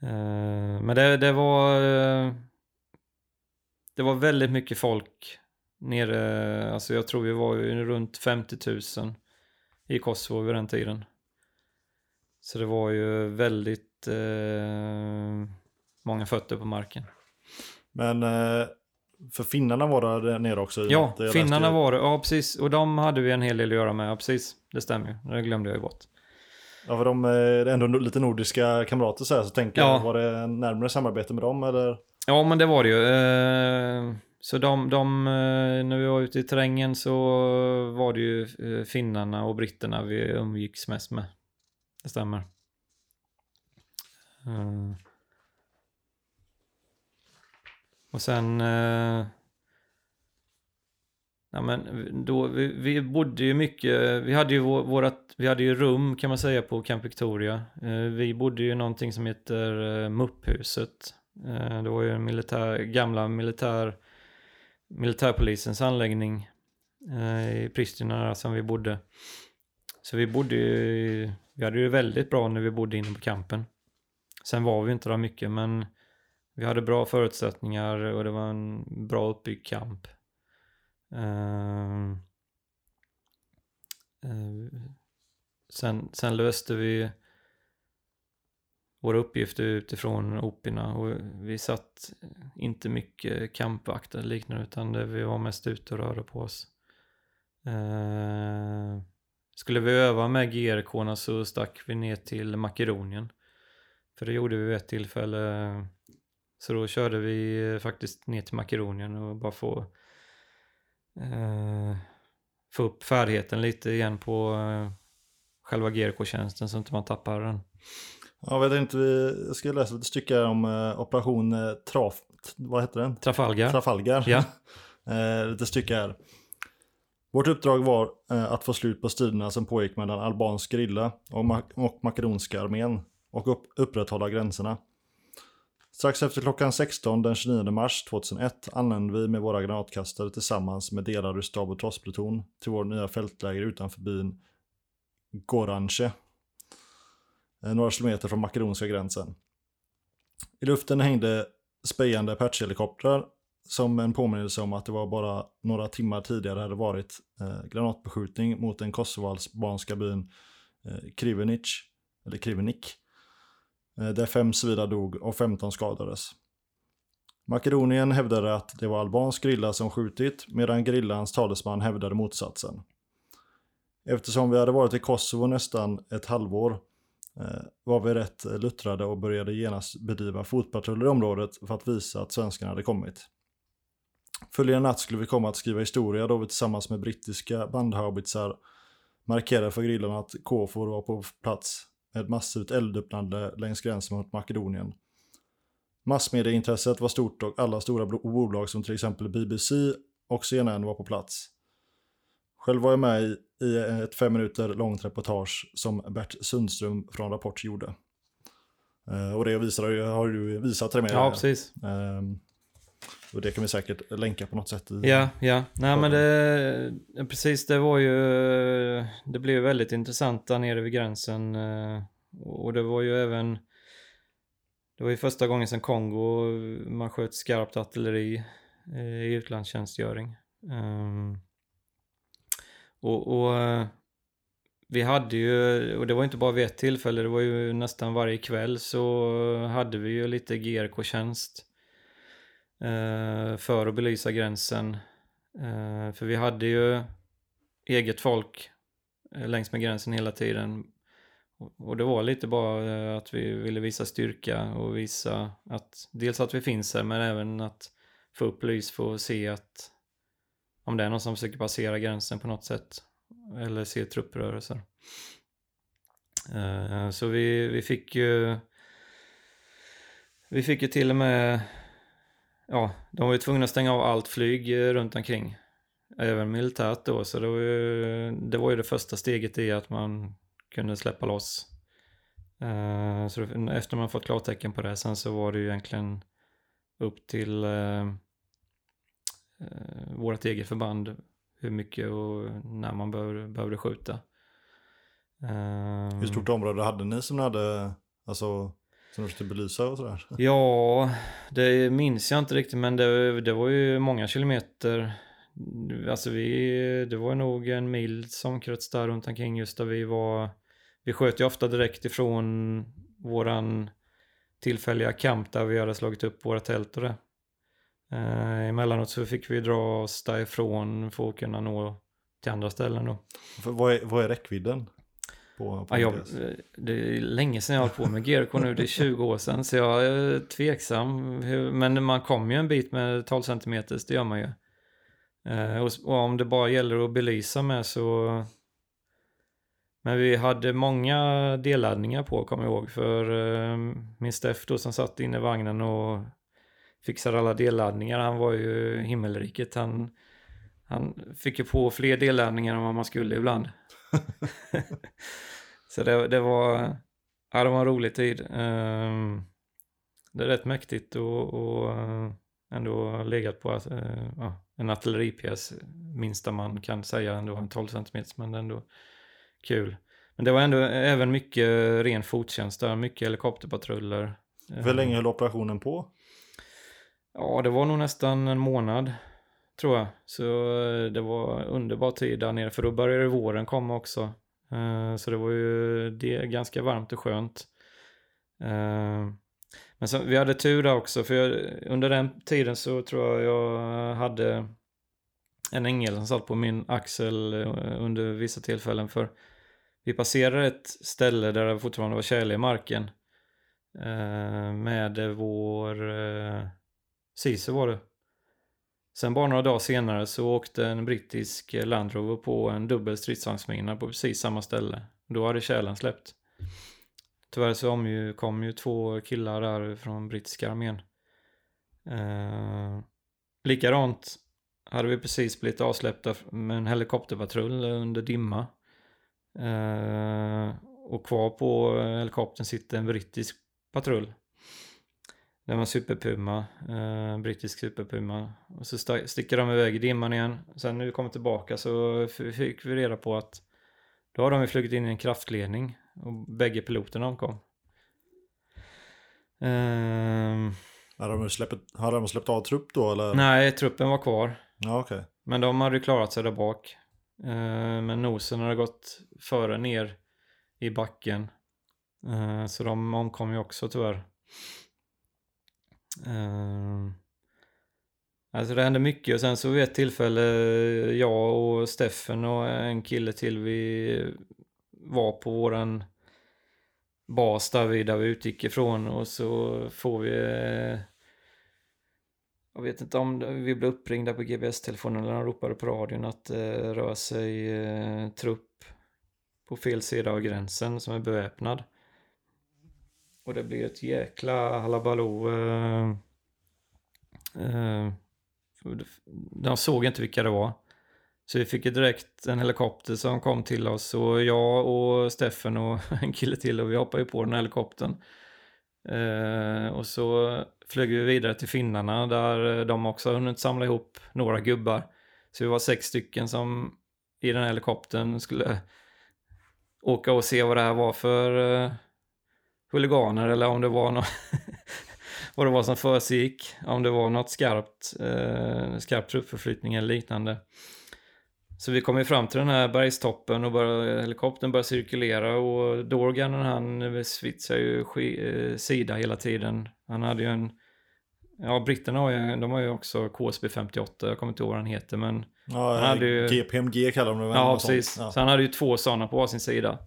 Eh, men det, det var eh, det var väldigt mycket folk nere, alltså jag tror vi var ju runt 50 000 i Kosovo vid den tiden. Så det var ju väldigt eh, många fötter på marken. Men för finnarna var där nere också? Ja, finnarna var det, ja precis. Och de hade vi en hel del att göra med, ja precis. Det stämmer ju, det glömde jag ju bort. Ja, för de är ändå lite nordiska kamrater så här, så tänker Ja. jag, var det närmare samarbete med dem eller? Ja, men det var det ju. Eh, Så de, de, eh, när vi var ute i terrängen så var det ju eh, finnarna och britterna vi umgicks mest med. Det stämmer. Eh, och sen... Eh, ja, men då, vi, vi bodde ju mycket, vi hade ju vår, vårat, vi hade ju rum kan man säga på Camp Victoria. Eh, vi bodde ju någonting som heter eh, Mupphuset. Eh, det var ju en militär, gamla militär, militärpolisens anläggning eh, i Pristina som vi bodde. Så vi bodde ju, vi hade ju väldigt bra när vi bodde inne på campen. Sen var vi inte där mycket men vi hade bra förutsättningar och det var en bra uppbyggd kamp. Uh, uh, sen, sen löste vi våra uppgifter utifrån opierna och vi satt inte mycket kampvakter eller liknande utan det, vi var mest ute och rörde på oss. Uh, skulle vi öva med GRK så stack vi ner till Makedonien. För det gjorde vi vid ett tillfälle. Så då körde vi faktiskt ner till Makedonien och bara få eh, få upp färdigheten lite igen på eh, själva GRK-tjänsten så att man tappar den. Jag vet inte, vi ska läsa lite stycken om eh, operation eh, Traf, vad heter den? Trafalgar. Trafalgar. Ja. eh, lite stycke här. Vårt uppdrag var eh, att få slut på striderna som pågick mellan albansk gerilla och, ma och makedonska armén och upp upprätthålla gränserna. Strax efter klockan 16 den 29 mars 2001 anlände vi med våra granatkastare tillsammans med delar ur stab och trosspluton till vårt nya fältläger utanför byn Goranche. Eh, några kilometer från makedonska gränsen. I luften hängde spejande Apache-helikoptrar som en påminnelse om att det var bara några timmar tidigare hade varit eh, granatbeskjutning mot den kosovoalbanska byn eh, Krivenic, eller Krivenik, eh, Eh, där fem civila dog och 15 skadades. Makedonien hävdade att det var albansk grilla som skjutit medan grillans talesman hävdade motsatsen. Eftersom vi hade varit i Kosovo nästan ett halvår eh, var vi rätt luttrade och började genast bedriva fotpatruller i området för att visa att svenskarna hade kommit. Följande natt skulle vi komma att skriva historia då vi tillsammans med brittiska bandhaubitsar markerade för grillarna att KFOR var på plats med massivt eldöppnande längs gränsen mot Makedonien. Massmedieintresset var stort och alla stora bolag som till exempel BBC och CNN var på plats. Själv var jag med i ett fem minuter långt reportage som Bert Sundström från Rapport gjorde. Eh, och det visar, har du visat till mig. Ja, precis. Och det kan vi säkert länka på något sätt. I, ja, ja. Nej men det, precis det var ju, det blev väldigt intressant där nere vid gränsen. Eh, och det var ju även, det var ju första gången sedan Kongo man sköt skarpt artilleri eh, i utlandstjänstgöring. Um, och, och vi hade ju, och det var inte bara vid ett tillfälle, det var ju nästan varje kväll så hade vi ju lite GRK-tjänst Eh, för att belysa gränsen. Eh, för vi hade ju eget folk eh, längs med gränsen hela tiden. Och det var lite bara eh, att vi ville visa styrka och visa att dels att vi finns här men även att få upp lys för att se att om det är någon som försöker passera gränsen på något sätt eller se trupprörelser. Eh, så vi, vi fick ju vi fick ju till och med ja, de var ju tvungna att stänga av allt flyg eh, runt omkring. Även militärt då, så det var ju det, var ju det första steget i att man kunde släppa loss. Uh, så efter man fått klartecken på det sen så var det ju egentligen upp till uh, uh, vårt eget förband hur mycket och när man behövde, behövde skjuta. Hur stort område hade ni som ni hade, alltså som du försökte belysa och sådär? Ja, det minns jag inte riktigt men det, det var ju många kilometer. Alltså vi, det var nog en mil som kröts där runt omkring just där vi var. Vi sköt ju ofta direkt ifrån våran tillfälliga kamp där vi hade slagit upp våra tält och det. Eh, emellanåt så fick vi dra oss därifrån för att kunna nå till andra ställen då. För vad, är, vad är räckvidden? På, på ja, jag, det är länge sedan jag har på med GRK nu, det är 20 år sedan. Så jag är tveksam. Men man kommer ju en bit med 12 cm, det gör man ju. Eh, och, och, om det bara gäller att belysa med så... Men vi hade många delladdningar på, kommer jag ihåg. För eh, min Steff då som satt inne i vagnen och fixade alla delladdningar. Han var ju himmelriket. Han, han fick ju på fler delladdningar än vad man skulle ibland. så det, det, var, ja, det var en rolig tid. Um, det är rätt mäktigt och, och ändå legat på att, uh, ja, en artilleripjäs, minsta man kan säga ändå, en 12 cm, men ändå kul. Men det var ändå även mycket ren fottjänst där, mycket helikopterpatruller. Hur länge höll operationen på? Ja, det var nog nästan en månad, tror jag. Så eh, det var underbar tid där nere, för då började våren komma också. Eh, så det var ju det, ganska varmt och skönt. Eh, men så, vi hade tur där också, för jag, under den tiden så tror jag jag hade en ängel som satt på min axel under vissa tillfällen. För vi passerade ett ställe där det fortfarande var tjäle i marken. Med vår Sisu var det. Sen bara några dagar senare så åkte en brittisk eh, Land Rover på en dubbel stridsvagnsmina på precis samma ställe. Då hade kärlen släppt. Tyvärr så kom ju, ju två killar där från brittiska armén. Eh, likadant hade vi precis blivit avsläppta med en helikopterpatrull under dimma. Eh, och kvar på eh, helikoptern sitter en brittisk patrull. Det var Superpuma, eh, brittisk Superpuma. Och så sticker de iväg i dimman igen. Sen när vi kommer tillbaka så fick vi reda på att då har de ju flugit in i en kraftledning och bägge piloterna omkom. Eh, har, de släppt, har de släppt av trupp då eller? Nej, truppen var kvar. Ja, okay. Men de hade ju klarat sig där bak. Eh, men nosen hade gått före ner i backen. Eh, så de omkom ju också tyvärr. Uh, alltså det hände mycket och sen så vid ett tillfälle eh, jag och Steffen och en kille till vi var på våran bas där vi, där vi utgick ifrån och så får vi eh, jag vet inte om vi blev uppringda på GPS-telefonen eller de ropade på radion att det eh, rör sig eh, trupp på fel sida av gränsen som är beväpnad. Och det blir ett jäkla halabaloo. Eh, eh, de såg inte vilka det var. Så vi fick ju direkt en helikopter som kom till oss och jag och Steffen och en kille till och vi hoppade ju på den här helikoptern. Eh, och så flög vi vidare till finnarna där de också har hunnit samla ihop några gubbar. Så vi var sex stycken som i den här helikoptern skulle åka och se vad det här var för eh, huliganer eller om det var något vad det var som försiggick. Om det var något skarpt, eh, skarp truppförflyttning eller liknande. Så vi kom ju fram till den här bergstoppen och började, helikoptern började cirkulera och Dorgan han svitsade ju eh, sida hela tiden. Han hade ju en, ja britterna har ju, de har ju också KSB 58, jag kommer inte ihåg vad han heter men. Ja, han hade ju, GPMG kallar de det Ja, precis. Ja. Så han hade ju två sådana på sin sida.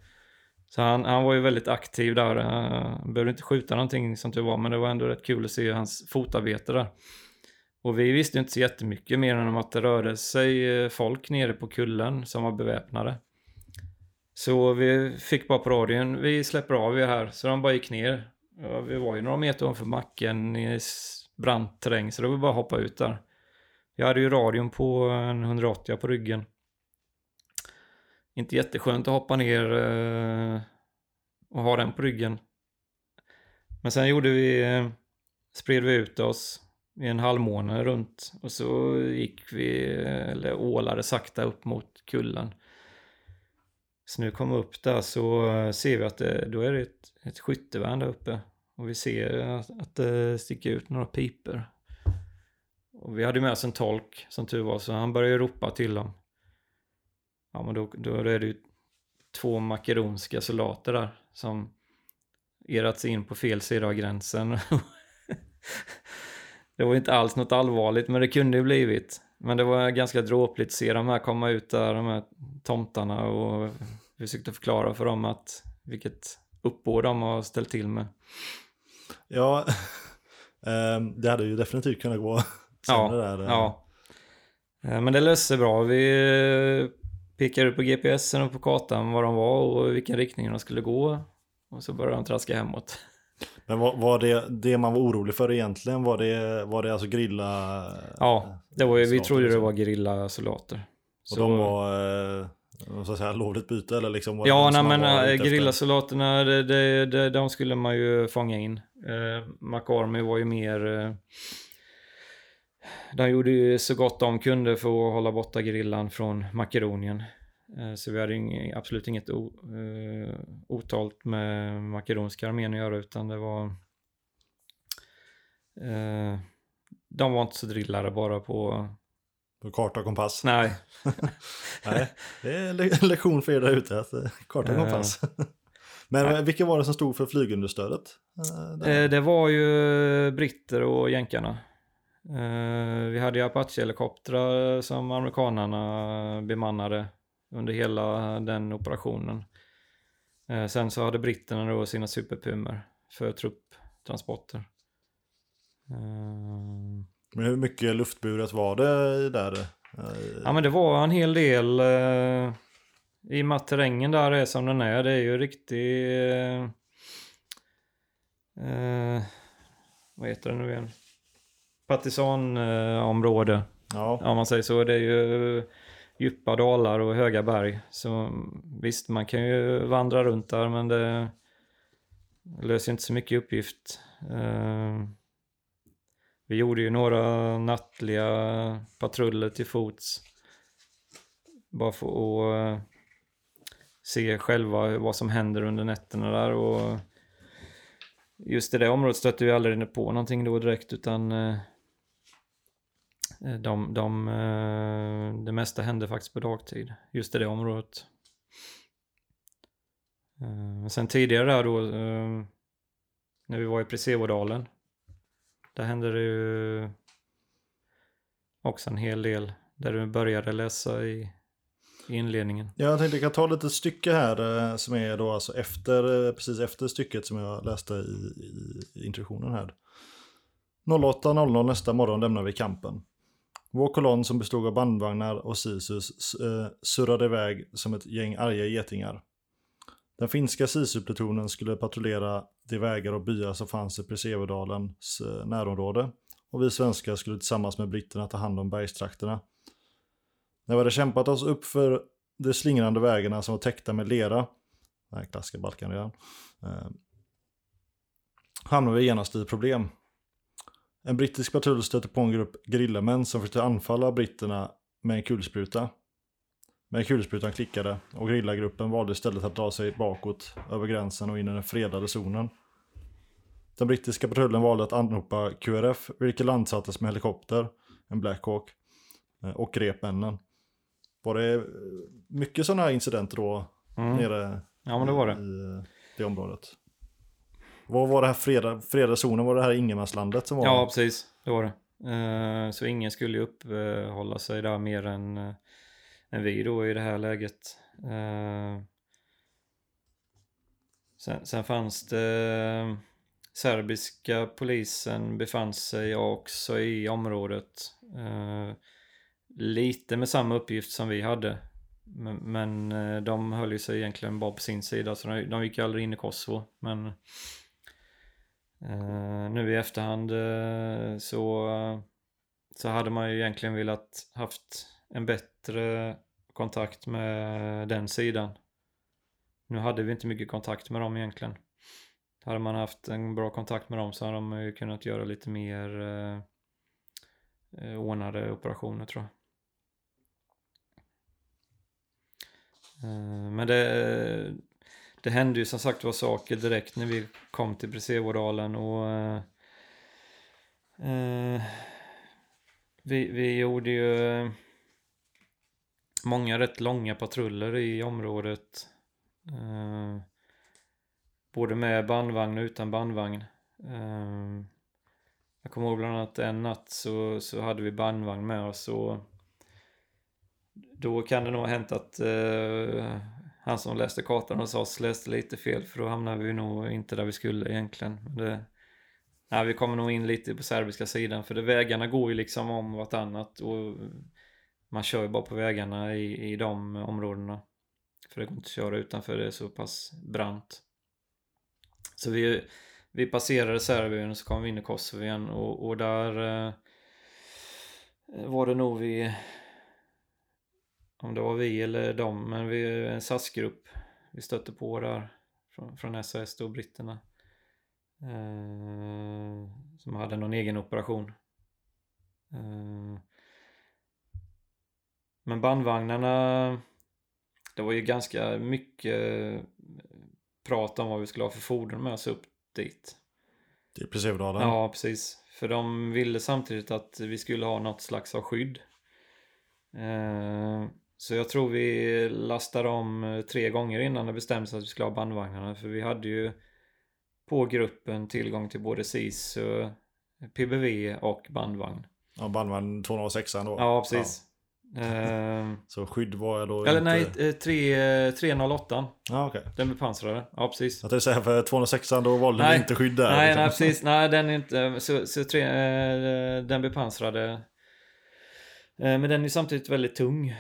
Så han, han var ju väldigt aktiv där. Han behövde inte skjuta någonting som tur var, men det var ändå rätt kul att se hans fotarbete där. Och vi visste inte så jättemycket mer än om att det rörde sig eh, folk nere på kullen som var beväpnade. Så vi fick bara på radion, vi släpper av er här. Så de bara gick ner. Ja, vi var ju några meter ovanför macken i brant terräng, så då var vi bara hoppa ut där. Jag hade ju radion på en 180 på ryggen inte jätteskönt att hoppa ner eh, och ha den på ryggen. Men sen gjorde vi, eh, spred vi ut oss i en halvmåne runt och så gick vi, eh, eller ålade sakta upp mot kullen. Så nu kom vi upp där så eh, ser vi att det, då är det ett, ett skyttevärn där uppe. Och vi ser att, att det sticker ut några piper. Och vi hade med oss en tolk som tur var så han började ropa till dem. Ja men då, då är det ju två makedonska soldater där som erat sig in på fel sida av gränsen. det var inte alls något allvarligt men det kunde ju blivit. Men det var ganska dråpligt att se de här komma ut där, de här tomtarna och försökte förklara för dem att vilket uppbåd de har ställt till med. Ja, ehm, det hade ju definitivt kunnat gå sämre ja, där. Ja, eh, men det löste sig bra. Vi pekade på GPSen och på kartan var de var och vilken riktning de skulle gå. Och så började de traska hemåt. Men var, var det det man var orolig för egentligen? Var det, var det alltså grilla? Ja, det var vi soldater trodde det liksom? var gerillasoldater. Och de var, eh, ska jag säga, lovligt byte eller liksom? Ja, nej men efter? gerillasoldaterna, det, det, det, de skulle man ju fånga in. Uh, McArmy var ju mer... eh, de gjorde ju så gott de kunde för att hålla borta gerillan från Makedonien. Eh, så vi hade ing, absolut inget o, uh, otalt med makedonska armén att göra utan det var... eh, de var inte så drillade bara på... På karta och kompass? Nej, Nej, det är en le- lektion för er där ute, att eh, karta och kompass. Men eh, vilka var det som stod för flygunderstödet? Eh? Eh, det var ju britter och jänkarna. Eh, vi hade ju Apache-helikoptrar som amerikanerna bemannade under hela den operationen. Eh, sen så hade britterna då sina superpumor för trupptransporter. Eh, Men hur mycket luftburet var det där? Eh, ja men det var en hel del. I och med att terrängen där är som den är. Det är ju riktig... Eh, vad heter det nu igen? Partisanområde. Ja, Om man säger så. Det är ju djupa dalar och höga berg. Så visst, man kan ju vandra runt där men det löser inte så mycket uppgift. Eh, vi gjorde ju några nattliga patruller till fots. Bara för att eh, se själva vad som händer under nätterna där och just i det området stötte vi aldrig på någonting då direkt utan eh, Eh, de, de, eh, det mesta hände faktiskt på dagtid, just i det området. Eh, sen tidigare där då, när vi var i Presevodalen, där hände det ju också en hel del, där du började läsa i, inledningen. Ja, jag tänkte jag kan ta lite stycke här som är då alltså efter, precis efter stycket som jag läste i, i introduktionen här. 08.00 nästa morgon lämnar vi kampen. Vår kolonn som bestod av bandvagnar och sisus eh, surrade iväg som ett gäng arga getingar. Den finska sisuplutonen skulle patrullera de vägar och byar som fanns i Presevedalens eh, närområde och vi svenskar skulle tillsammans med britterna ta hand om bergstrakterna. När vi hade kämpat oss upp för de slingrande vägarna som var täckta med lera, den här klassiska Balkan redan, eh, hamnade vi genast i problem. En brittisk patrull stötte på en grupp gerillamän som försökte anfalla britterna med en kulspruta. Men kulsprutan klickade och gerillagruppen valde istället att dra sig bakåt över gränsen och in i den fredade zonen. Den brittiska patrullen valde att anropa QRF, vilket landsattes med helikopter, en Black Hawk, eh, och grep männen. Var det eh, mycket sådana här incidenter då Mm. nere Ja men det var det. i eh, det området? Vad var det här freda, fredade zonen? Var det här ingenmanslandet som var? Ja, precis. Det var det. Eh, Så ingen skulle ju uppehålla sig där mer än, eh, än vi då i det här läget. Eh, Sen, sen fanns det serbiska polisen befann sig också i området. Lite med samma uppgift som vi hade. Men, de höll ju sig egentligen bara på sin sida så de, de gick aldrig in i Kosovo. Men Uh, nu i efterhand uh, så, så hade man ju egentligen velat haft en bättre kontakt med den sidan. Nu hade vi inte mycket kontakt med dem egentligen. Hade man haft en bra kontakt med dem så hade de ju kunnat göra lite mer eh, eh ordnade operationer tror jag. Men det, det hände ju som sagt var saker direkt när vi kom till Presevodalen och eh, eh, vi, vi gjorde ju eh, många rätt långa patruller i området. Eh, både med bandvagn och utan bandvagn. Eh, jag kommer ihåg bland annat en natt så, så hade vi bandvagn med oss och då kan det nog ha hänt att eh, han som läste kartan hos oss läste lite fel för då hamnade vi nog inte där vi skulle egentligen. Men Det, nej, vi kommer nog in lite på serbiska sidan för det, vägarna går ju liksom om vartannat och man kör ju bara på vägarna i, i de områdena. För det går inte att köra utanför det är så pass brant. Så vi, vi passerade Serbien så kom vi in i Kosovo igen och, och där eh, var det nog vi om det var vi eller dem, men vi en SAS-grupp vi stötte på där från, från SAS då, britterna. Eh, som hade någon egen operation. Eh, men bandvagnarna, det var ju ganska mycket prat om vad vi skulle ha för fordon med oss upp dit. Till Preservedalen? Ja, precis. För de ville samtidigt att vi skulle ha något slags av skydd. Eh, så jag tror vi lastade om eh, tre gånger innan det bestämdes att vi skulle ha bandvagnarna. För vi hade ju på gruppen tillgång till både SIS, PBV och bandvagn. Ja, bandvagn 206 då? Ja, precis. Ja. Eh, så skydd var jag då Eller inte... nej, 3, 308. Ja, okay. Den bepansrade. Ja, precis. Jag tänkte säga för 206 då valde nej. ni inte skydd där. Nej, liksom. nej, precis. Nej, den är inte... Så, så tre, eh, den bepansrade. Men den är samtidigt väldigt tung.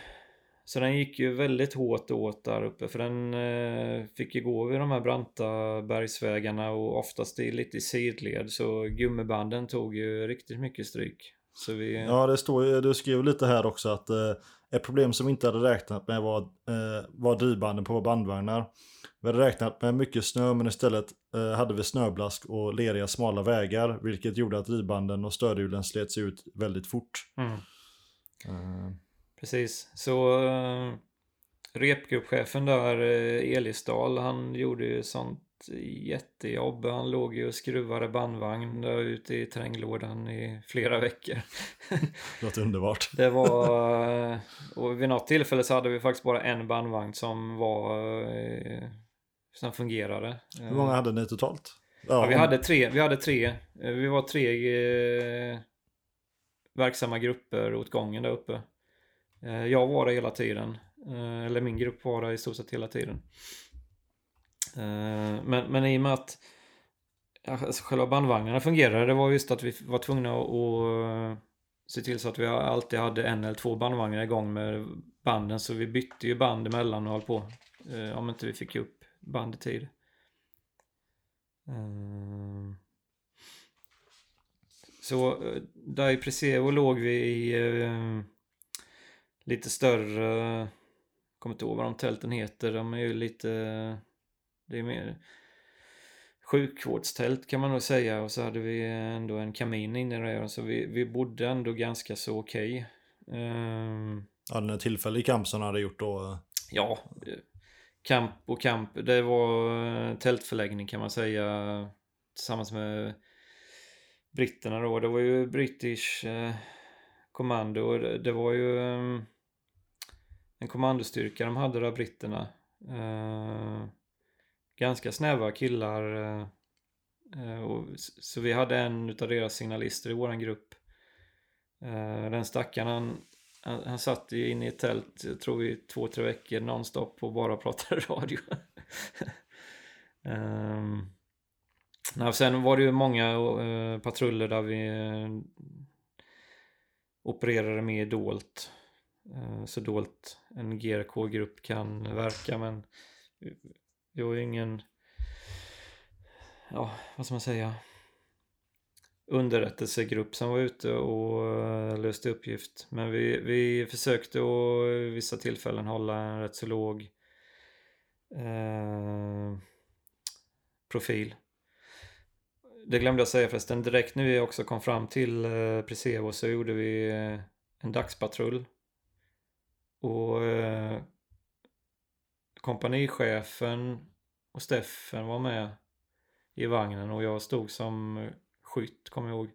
Så den gick ju väldigt hårt åt där uppe för den eh, fick ju gå vid de här branta bergsvägarna och oftast i, lite i sidled så gummibanden tog ju riktigt mycket stryk. Vi... Ja, det står ju, du skrev lite här också att eh, ett problem som vi inte hade räknat med var, eh, var drivbanden på bandvagnar. Vi hade räknat med mycket snö men istället eh, hade vi snöblask och leriga smala vägar vilket gjorde att drivbanden och stödhjulen slets ut väldigt fort. Mm. Precis, så uh, repgruppchefen där, uh, Elisdal, han gjorde ju sånt jättejobb. Han låg ju och skruvade bandvagn där ute i terränglådan i flera veckor. Låter underbart. Det var, uh, och vid något tillfälle så hade vi faktiskt bara en bandvagn som var, som fungerade. Hur många hade ni totalt? Ja, vi hade tre, vi hade tre. Vi var tre verksamma grupper åt gången där uppe. Eh, jag var där hela tiden. Eh, eller min grupp var där i stort sett hela tiden. Eh, men, men i och med att alltså själva bandvagnarna fungerade, det var just att vi var tvungna att se till så att vi alltid hade en eller två bandvagnar igång med banden. Så vi bytte ju band emellan och höll på. Om inte vi fick upp band i tid. Så där i Presevo låg vi i lite större, kommer inte ihåg vad de tälten heter, de är ju lite, det är mer sjukvårdstält kan man nog säga och så hade vi ändå en kamin inne där så vi, vi bodde ändå ganska så okej. Okay. Um, ja, den här tillfälliga kamp som hade gjort då? Ja, kamp och kamp. Det var tältförläggning kan man säga tillsammans med britterna då. Det var ju British eh, kommando. Det, det var ju um, en kommandostyrka de hade där britterna. Eh, ganska snäva killar. Eh, eh och, så vi hade en utav deras signalister i våran grupp. Eh, den stackaren han, han, han satt ju inne i ett tält, jag tror i två, tre veckor nonstop och bara pratade radio. Ehm, um, nej, sen var det ju många uh, patruller där vi uh, opererade med dolt. Eh, så dolt en GRK-grupp kan verka men vi har ju ingen, ja vad ska man säga, underrättelsegrupp som var ute och eh, löste uppgift. Men vi, vi försökte att vid vissa tillfällen hålla en rätt så låg eh, profil. Det glömde jag säga förresten, direkt när vi också kom fram till eh, Presevo så gjorde vi eh, en dagspatrull och eh, kompanichefen och Steffen var med i vagnen och jag stod som skytt, kommer jag ihåg.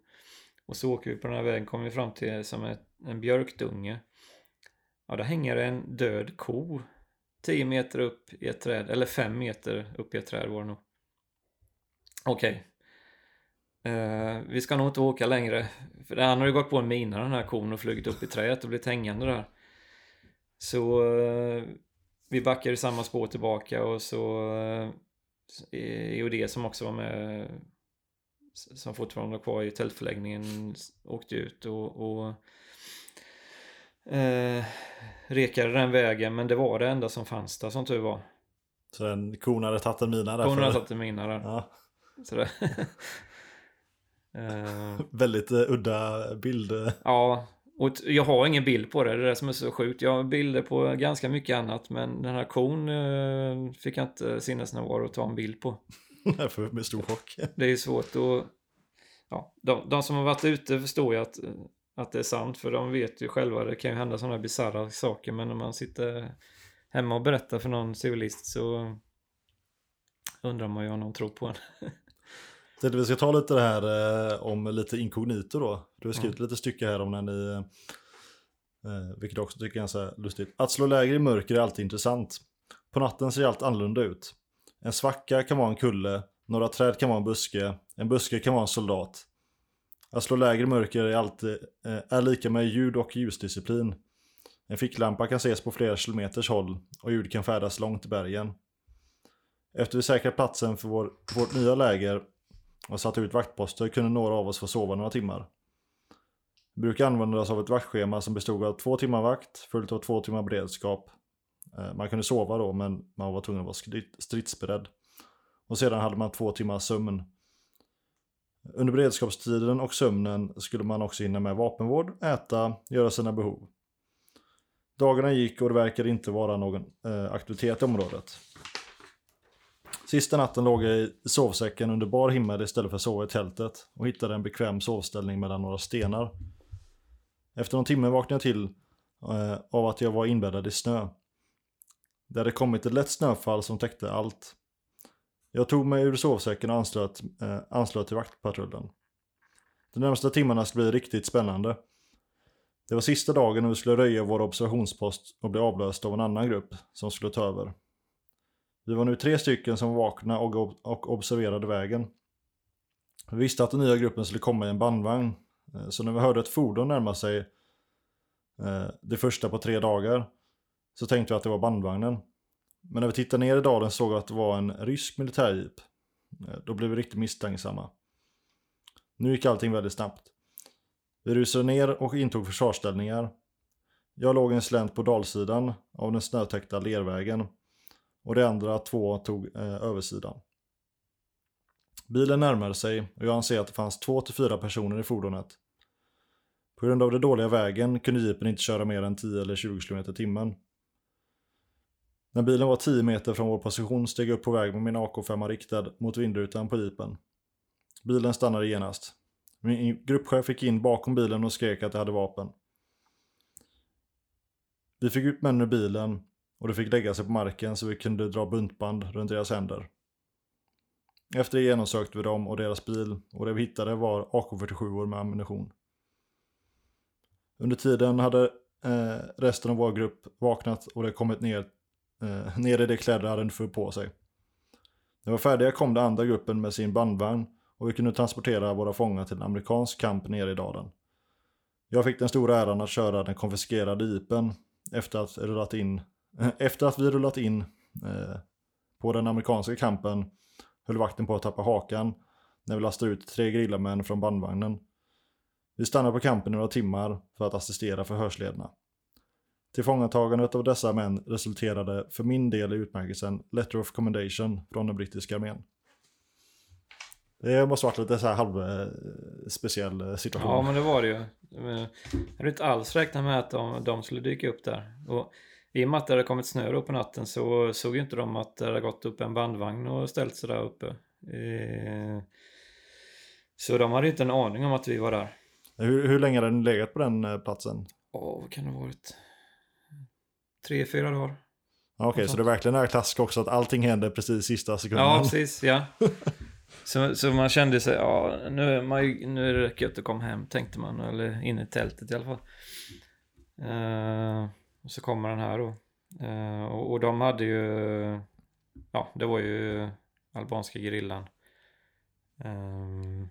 Och så åker vi på den här vägen, kommer vi fram till som ett, en björkdunge. Ja, där hänger en död ko 10 meter upp i ett träd, eller 5 meter upp i ett träd var det nog. Okej. Okay. Eh, vi ska nog inte åka längre. För han har ju gått på en mina den här kon och flugit upp i trädet och blivit hängande där. Så eh, vi backade i samma spår tillbaka och så eh, EOD som också var med som fortfarande var kvar i tältförläggningen åkte ut och, och eh, rekade den vägen men det var det enda som fanns där som tur var. Så en kon hade tagit en mina där? Kon hade tagit en mina där. Ja. Sådär. Eh, Väldigt eh, udda bild. ja, och jag har ingen bild på det, det är det som är så sjukt. Jag har bilder på ganska mycket annat, men den här kon eh, fick jag inte sinnesnärvaro att ta en bild på. För med stor chock. Det är ju svårt att... Ja, de, de som har varit ute förstår ju att, att det är sant, för de vet ju själva, det kan ju hända sådana bisarra saker, men när man sitter hemma och berättar för någon civilist så undrar man ju om någon tror på en. Tänkte vi ska ta lite det här eh, om lite inkognito då. Du har skrivit lite stycke här om när ni, eh, eh, vilket jag också tycker är ganska lustigt. Att slå läger i mörker är alltid intressant. På natten ser allt annorlunda ut. En svacka kan vara en kulle, några träd kan vara en buske, en buske kan vara en soldat. Att slå läger i mörker är, alltid, eh, är lika med ljud och ljusdisciplin. En ficklampa kan ses på flera kilometers håll och ljud kan färdas långt i bergen. Efter vi säkrat platsen för vår, vårt nya läger och satte ut vaktposter kunde några av oss få sova några timmar. Vi brukade använda oss av ett vaktschema som bestod av två timmar vakt följt av två timmar beredskap. Eh, man kunde sova då men man var tvungen att vara stridsberedd. Och sedan hade man två timmar sömn. Under beredskapstiden och sömnen skulle man också hinna med vapenvård, äta, göra sina behov. Dagarna gick och det verkade inte vara någon eh, aktivitet i området. Sista natten låg jag i sovsäcken under bar himmel istället för att sova i tältet och hittade en bekväm sovställning mellan några stenar. Efter någon timme vaknade jag till eh, av att jag var inbäddad i snö. Det hade kommit ett lätt snöfall som täckte allt. Jag tog mig ur sovsäcken och anslöt, eh, anslöt till vaktpatrullen. De närmaste timmarna skulle bli riktigt spännande. Det var sista dagen och vi skulle röja vår observationspost och bli avlösta av en annan grupp som skulle ta över. Vi var nu tre stycken som vaknade och, ob- och observerade vägen. Vi visste att den nya gruppen skulle komma i en bandvagn. Eh, så när vi hörde ett fordon närma sig eh, det första på tre dagar så tänkte vi att det var bandvagnen. Men när vi tittade ner i dalen såg vi att det var en rysk militärjeep. Eh, då blev vi riktigt misstänksamma. Nu gick allting väldigt snabbt. Vi rusade ner och intog försvarsställningar. Jag låg en slänt på dalsidan av den snötäckta lervägen och de andra två tog eh, översidan. Bilen närmade sig och jag anser att det fanns två till fyra personer i fordonet. På grund av den dåliga vägen kunde jeepen inte köra mer än 10 eller 20 km i timmen. När bilen var 10 meter från vår position steg jag upp på väg med min AK5 riktad mot vindrutan på jeepen. Bilen stannade genast. Min gruppchef gick in bakom bilen och skrek att de hade vapen. Vi fick ut männen ur bilen och de fick lägga sig på marken så vi kunde dra buntband runt deras händer. Efter det genomsökte vi dem och deras bil och det vi hittade var AK47 med ammunition. Under tiden hade eh, resten av vår grupp vaknat och det kommit ner, eh, ner i de kläder de hade för på sig. När vi var färdiga kom den andra gruppen med sin bandvagn och vi kunde transportera våra fångar till en amerikansk camp nere i dalen. Jag fick den stora äran att köra den konfiskerade jeepen efter att, ha rullat in, Eh, efter att vi rullat in eh, på den amerikanska campen höll vakten på att tappa hakan när vi lastade ut tre grillamän från bandvagnen. Vi stannade på campen i några timmar för att assistera förhörsledarna. Tillfångatagandet av dessa män resulterade för min del i utmärkelsen Letter of Commendation från den brittiska armén. Det måste varit lite så här halv eh, speciell eh, situation. Ja, men det var det ju. Jag hade inte alls räknat med att de, de skulle dyka upp där. Och i och med att det hade kommit snö då på natten så såg ju inte de att det hade gått upp en bandvagn och ställt sig där uppe. Eh, Så de hade inte en aning om att vi var där. Hur, hur länge hade ni legat på den eh, platsen? Åh, vad kan det ha varit? Tre, fyra dagar. Okej, så det är verkligen det här klassiska också att allting händer precis sista sekunden. Ja, precis. Ja. Så, så man kände sig, ja, nu är, man, ju- nu är det gött att komma hem, tänkte man. Eller in i tältet i alla fall. Eh, och så kommer den här då. Eh, och, och de hade ju, ja, det var ju albanska gerillan. Eh,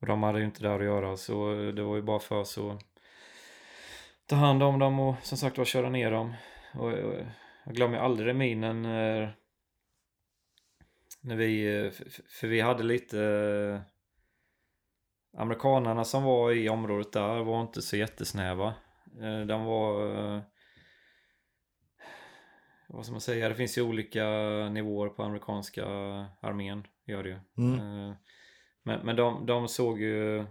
och de hade ju inte där att göra, så det var ju bara för oss att ta hand om dem och som sagt var köra ner dem. Och, och jag glömmer aldrig minen när när vi, för vi hade lite eh, Amerikanarna som var i området där var inte så jättesnäva. Eh, De var eh, vad ska man säga, det finns ju olika nivåer på amerikanska armén, gör det ju. Mm. Eh, Men, men de, de såg ju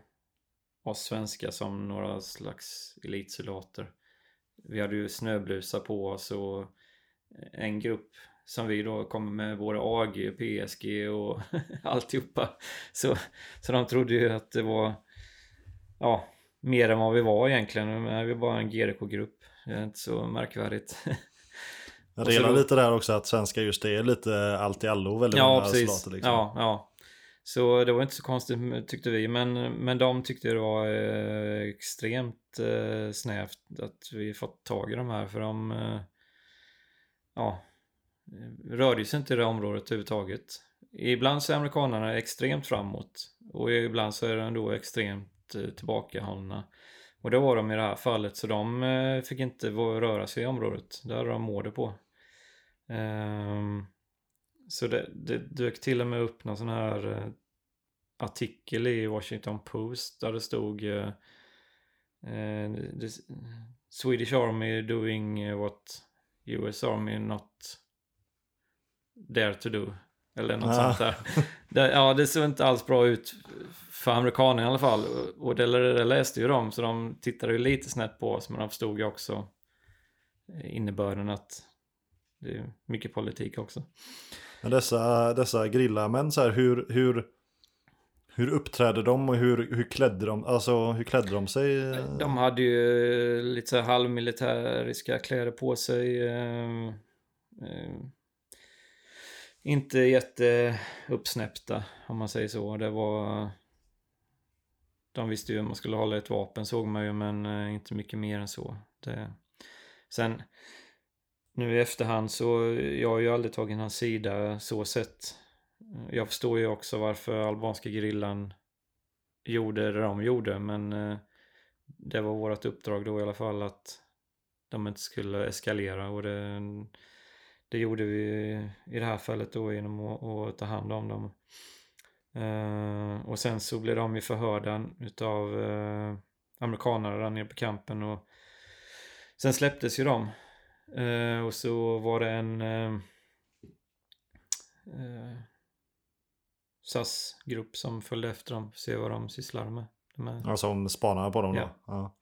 oss svenskar som några slags elitsoldater. Vi hade ju snöblusar på oss och en grupp som vi då kommer med både AG, PSG och alltihopa. Så, så de trodde ju att det var ja, mer än vad vi var egentligen. Men vi är bara en GRK-grupp. Det är inte så märkvärdigt. Jag delar då- lite där också att svenskar just är lite allt i allo väldigt Ja, många precis. soldater. Liksom. Ja, ja. Så det var inte så konstigt tyckte vi. Men, men de tyckte det var eh, extremt eh, snävt att vi fått tag i de här. För de eh, ja, rörde sig inte i det området överhuvudtaget. Ibland så är amerikanerna extremt framåt. Och ibland så är de då extremt Eh, tillbakahållna. Och det var de i det här fallet. Så de eh, fick inte röra sig i området. Där hade de order på. Ehm, så det, det dök till och med upp någon sån här eh, artikel i Washington Post där det stod the Swedish Army doing what US Army not dare to do. Eller något Ah. sånt där. Det, ja, det såg inte alls bra ut för amerikaner i alla fall. Och- det, det läste ju de, så de tittade ju lite snett på oss. Men de förstod ju också innebörden att det är mycket politik också. Men dessa, dessa grillamän, så här, hur, hur, hur uppträdde de och hur, hur klädde de, alltså hur klädde de sig? De hade ju lite så halvmilitäriska kläder på sig. Inte jätteuppsnäppta om man säger så. Det var... De visste ju hur man skulle hålla ett vapen såg man ju men eh, inte mycket mer än så. Det... Sen nu i efterhand så jag har ju aldrig tagit hans sida så sett. Jag förstår ju också varför albanska grillan gjorde det de gjorde men eh, det var vårt uppdrag då i alla fall att de inte skulle eskalera och det, det gjorde vi i det här fallet då genom att, att ta hand om dem. Eh, och sen så blev de ju förhörda utav uh, amerikanare där nere på campen och sen släpptes ju de. Eh, och så var det en uh, SAS-grupp som följde efter dem för att se vad de sysslade med. De är, Alltså om spanarna på dem då? Ja. Ja.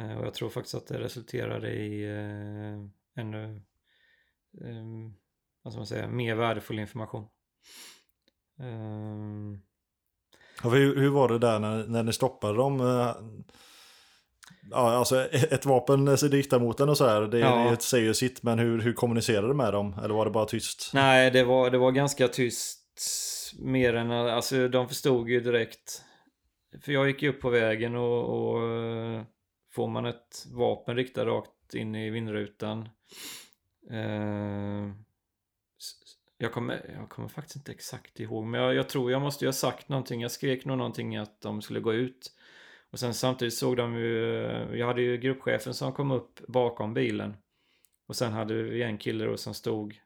Eh, Och jag tror faktiskt att det resulterade i eh, ännu eh, vad ska man säga, mer värdefull information. Eh, hur, hur var det där när, när ni stoppade dem? Eh, Ja, alltså ett vapen riktar mot den och så här, det, Ja. det säger sitt, men hur, hur kommunicerade du med dem? Eller var det bara tyst? nej, det var, det var ganska tyst. Mer än, alltså de förstod ju direkt. För jag gick ju upp på vägen och, och eh, får man ett vapen riktat rakt in i vindrutan. Eh, jag, kommer, jag kommer faktiskt inte exakt ihåg, men jag, jag tror jag måste ju ha sagt någonting. Jag skrek nog någonting att de skulle gå ut. Och sen samtidigt såg de ju, jag hade ju gruppchefen som kom upp bakom bilen. Och sen hade vi en kille då som stod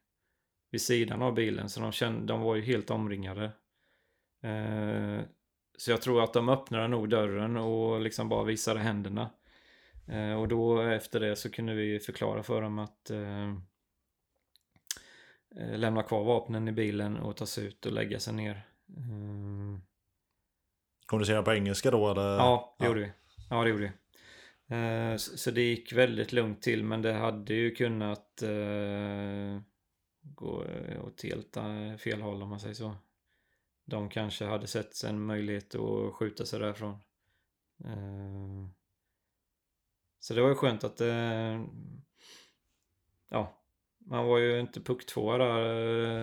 vid sidan av bilen, så de, kände, de var ju helt omringade. Eh, så jag tror att de öppnade nog dörren och liksom bara visade händerna. Eh, och då efter det så kunde vi förklara för dem att eh, eh, lämna kvar vapnen i bilen och ta sig ut och lägga sig ner. Eh, Kommunicera på engelska då eller? Ja, det gjorde vi. Ja, det gjorde vi. Så, det gick väldigt lugnt till, men det hade ju kunnat gå åt helt fel håll om man säger så. De kanske hade sett en möjlighet att skjuta sig därifrån. Eh, så det var ju skönt att eh, ja, man var ju inte pucktvåa där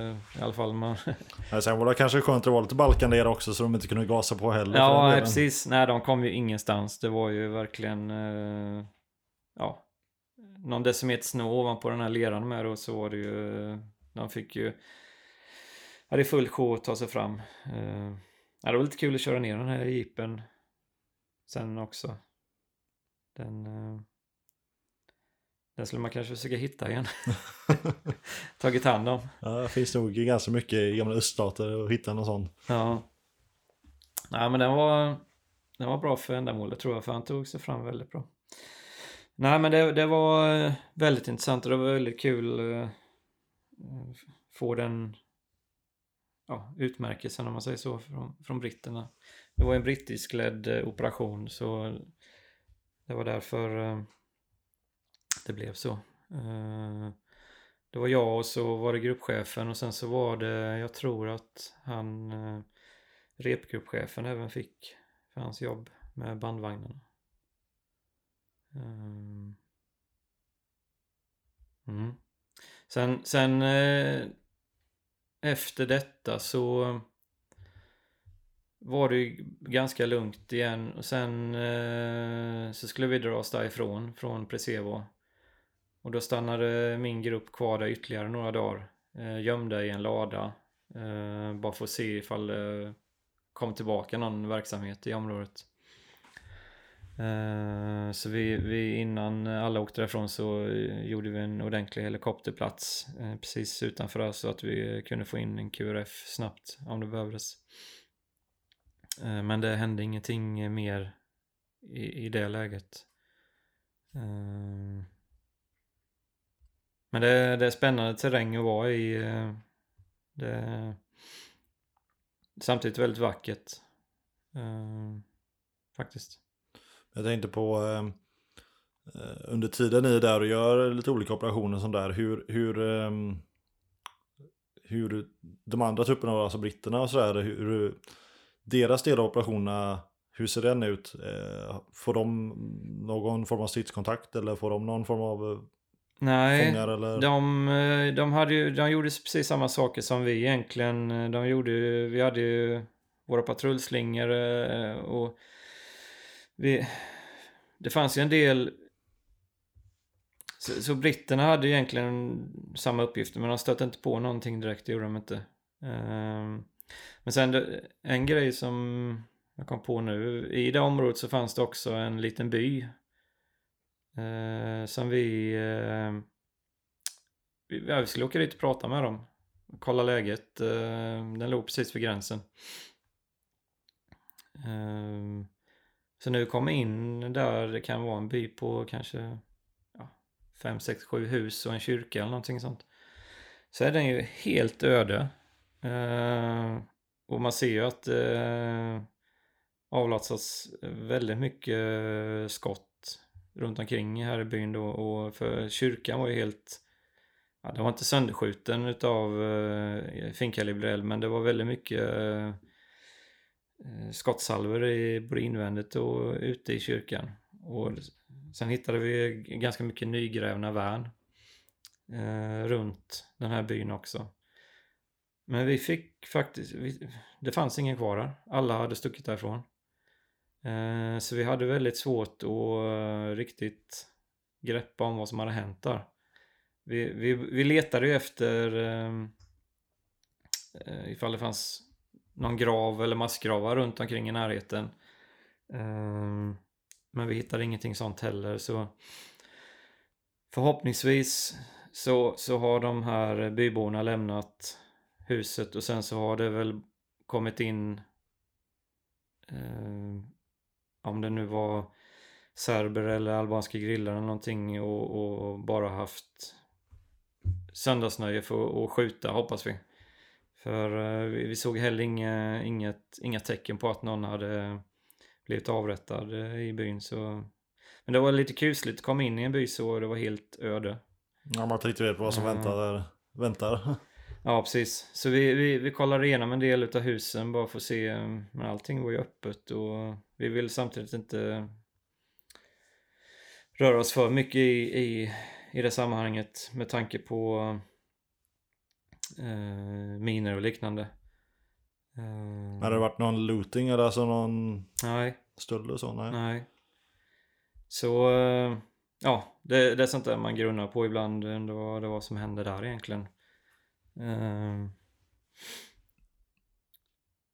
eh, i alla fall. Man, Nej, Sen var det kanske skönt att vara lite balkande också så de inte kunde gasa på heller. Ja, nej, precis. Nej, de kom ju ingenstans. Det var ju verkligen, eh, ja, någon decimeter snö ovanpå den här leran med och så var det ju, de fick ju, hade full sjå att ta sig fram. Eh, det var lite kul att köra ner den här jeepen sen också. Den, eh, den skulle man kanske försöka hitta igen. Tagit hand om. Ja, det finns nog ganska mycket i gamla öststater att hitta någon sån. Ja. Nej men den var, den var bra för ändamålet tror jag, för han tog sig fram väldigt bra. Nej men det, det var eh, väldigt intressant och det var väldigt kul. eh, eh, få den ja, utmärkelsen om man säger så från, från britterna. Det var en brittisk ledd eh, operation så det var därför eh, det blev så. Eh, det var jag och så var det gruppchefen och sen så var det, jag tror att han eh, repgruppchefen även fick för hans jobb med bandvagnarna. Mm. Sen, sen efter detta så var det ju ganska lugnt igen och sen eh, så skulle vi dra oss därifrån från Presevo. Och då stannade min grupp kvar där ytterligare några dagar. Eh, gömda i en lada. Eh, bara för att se ifall det kom tillbaka någon verksamhet i området. Eh, så vi, vi, innan alla åkte därifrån så eh, gjorde vi en ordentlig helikopterplats eh, precis utanför så att vi kunde få in en QRF snabbt om det behövdes. Eh, men det hände ingenting mer i, i det läget. Ehm. Men det, det är spännande terräng att vara i. Eh, det är samtidigt väldigt vackert. Ehm, faktiskt. Jag tänkte på ehm, eh, under tiden ni är där och gör lite olika operationer som där, hur, hur, hur de andra trupperna, alltså britterna och sådär, hur deras del av operationerna, hur ser den ut? Eh, får de någon form av stridskontakt eller får de någon form av eh, Nej, fångar? Eller? De, eh, de, hade de gjorde precis samma saker som vi egentligen. De gjorde, vi hade ju våra patrullslingor och vi, det fanns ju en del... Så, så britterna hade egentligen samma uppgifter men de stötte inte på någonting direkt, det gjorde de inte. Um, men sen eh, en grej som jag kom på nu, i det området så fanns det också en liten by. Eh, som vi... Eh, vi, ja, vi skulle åka dit och prata med dem. Kolla läget. Eh, den låg precis vid gränsen. Uh, så nu kommer in där det kan vara en by på kanske ja, 5, 6, 7 hus och en kyrka eller någonting sånt. Så är den ju helt öde. Eh, och man ser ju att eh, avlatsas väldigt mycket skott runt omkring här i byn då. Och för kyrkan var ju helt... Ja, den var inte sönderskjuten utav eh, finkalibrell men det var väldigt mycket eh, Eh, skottsalvor i, både invändigt och ute i kyrkan. Och sen hittade vi ganska mycket nygrävna värn eh, runt den här byn också. Men vi fick faktiskt, vi, det fanns ingen kvar här. Alla hade stuckit därifrån. Eh, så vi hade väldigt svårt att eh, riktigt greppa om vad som hade hänt där. Vi, vi, vi letade ju efter eh, eh ifall det fanns någon grav eller massgravar runt omkring i närheten. Eh, men vi hittade ingenting sånt heller så förhoppningsvis så, så har de här byborna lämnat huset och sen så har det väl kommit in eh, om det nu var serber eller albanska grillar eller någonting och, och bara haft söndagsnöje för att skjuta hoppas vi. För eh, vi såg heller inga, inget, inga tecken på att någon hade blivit avrättad eh, i byn. Så... Men det var lite kusligt att komma in i en by så det var helt öde. Ja, man tänkte vet vad som mm. väntar. Där. väntar. Ja, precis. Så vi, vi, vi kollade igenom en del av husen bara för att se. Men allting var ju öppet och vi vill samtidigt inte röra oss för mycket i, i, i det sammanhanget med tanke på eh, miner och liknande. Eh, Har det varit någon looting eller alltså någon nej. stöld och så? Nej. nej. Så eh, ja, det, det är sånt där man grunnar på ibland. Det var det var som hände där egentligen. Eh,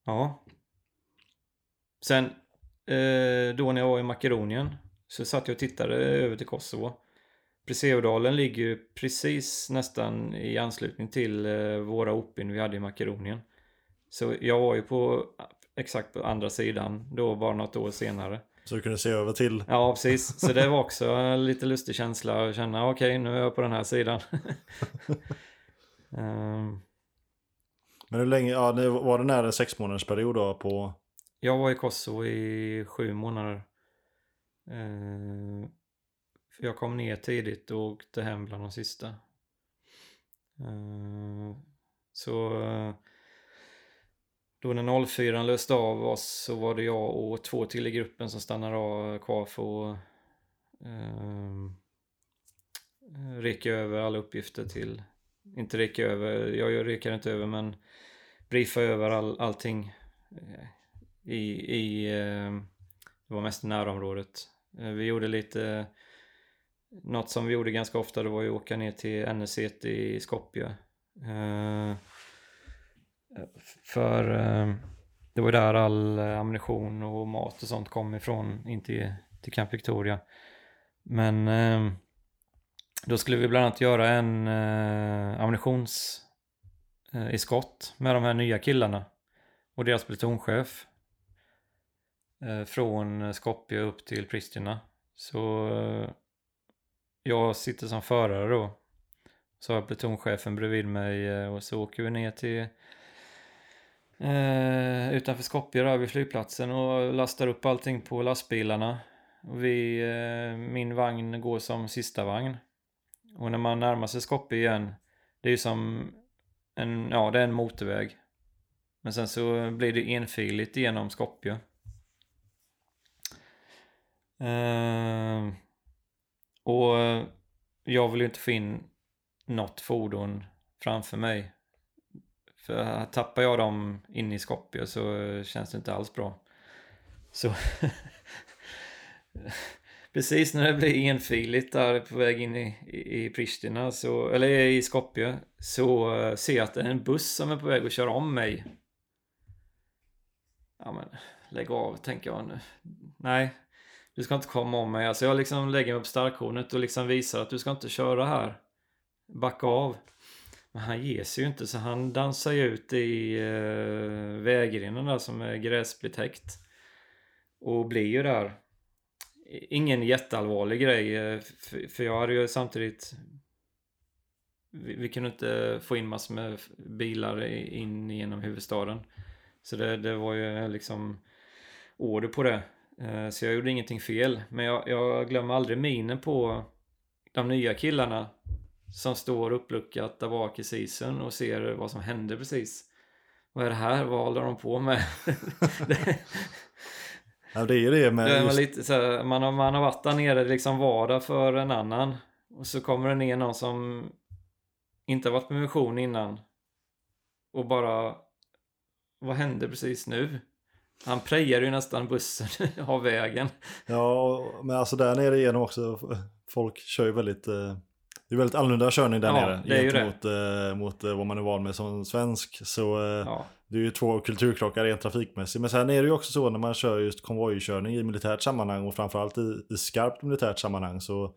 ja. Sen eh, då när jag var i Makedonien så satt jag och tittade över till Kosovo. Preseodalen ligger ju precis nästan i anslutning till eh, våra opin vi hade i Makedonien. Så jag var ju på exakt på andra sidan då bara något år senare. Så du kunde se över till? Ja, precis. Så det var också lite lustig känsla att känna okej, okay, nu är jag på den här sidan. Ehm, Men hur länge, ja det var det nära en sex månaders period då på... Jag var i Kosovo i sju månader. Eh, för jag kom ner tidigt och åkte hem bland de sista. Eh, så eh, då när 04 löste av oss så var det jag och två till i gruppen som stannade av kvar för att eh, reka över alla uppgifter till, inte reka över, jag rekar inte över men briefa över all, allting eh, i, i eh, det var mest närområdet. Eh, vi gjorde lite, något som vi gjorde ganska ofta det var ju att åka ner till NSC i Skopje. För det var där all ammunition och mat och sånt kom ifrån, in till, till Camp Victoria. Men eh, då skulle vi bland annat göra en eh, ammunitions eh, i skott med de här nya killarna och deras plutonchef eh, från Skopje upp till Pristina. Så eh, jag sitter som förare då. Så har jag plutonchefen bredvid mig eh, och så åker vi ner till eh, utanför Skopje där vid flygplatsen och lastar upp allting på lastbilarna. Vi, eh, min vagn går som sista vagn. Och när man närmar sig Skopje igen, det är ju som en, ja det är en motorväg. Men sen så blir det enfiligt genom Skopje. Uh, och jag vill ju inte få in något fordon framför mig. För tappar jag dem in i Skopje så känns det inte alls bra. Så eh, precis när det blir enfiligt där på väg in i, i, Pristina, så, eller i Skopje, så eh, ser jag att det är en buss som är på väg att köra om mig. Ja men, lägg av tänker jag nu. Nej, du ska inte komma om mig. Alltså jag liksom lägger mig på starkhornet och liksom visar att du ska inte köra här. Backa av. Men han ger sig ju inte så han dansar ju ut i eh, uh, vägrenen där som är gräsbetäckt. Och blir ju där. Ingen jätteallvarlig grej. Eh, för, för jag hade ju samtidigt... Vi, vi kunde inte få in massor med bilar in genom huvudstaden. Så det, det var ju eh, liksom order på det. Eh, så jag gjorde ingenting fel. Men jag, jag glömmer aldrig minen på de nya killarna som står uppluckat där bak i sisen och ser vad som hände precis. Vad är det här? Vad håller de på med? Ja det är ju det var just, lite så här, man, har, man har varit där nere liksom vardag för en annan. Och så kommer det ner någon som inte har varit på mission innan. Och bara... Vad hände precis nu? Han prejar ju nästan bussen av vägen. Ja, men alltså där nere igenom också, folk kör ju väldigt... eh, Det är väldigt annorlunda körning där Ja, nere det är ju det. eh, mot, eh, vad man är van med som svensk. Så eh, Ja, det är ju två kulturkrockar rent trafikmässigt. Men sen är det ju också så när man kör just konvojkörning i militärt sammanhang och framförallt i, i skarpt militärt sammanhang så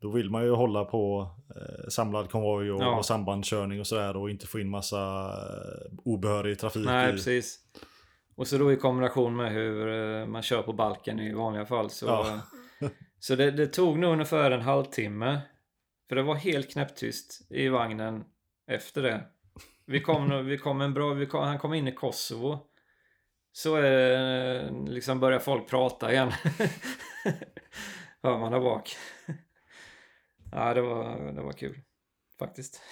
då vill man ju hålla på eh, samlad konvoj och, Ja. och sambandskörning och sådär och inte få in massa eh, obehörig trafik. nej i, precis. Och så då i kombination med hur eh, man kör på balken i vanliga fall så... Ja. Så det, det tog nog ungefär en halvtimme. För det var helt knäpptyst i vagnen efter det. Vi kom, nog- vi kom en bra, vi kom, han kom in i Kosovo. Så eh, liksom börjar folk prata igen. Hör man där bak. ja, det var, det var kul. Faktiskt.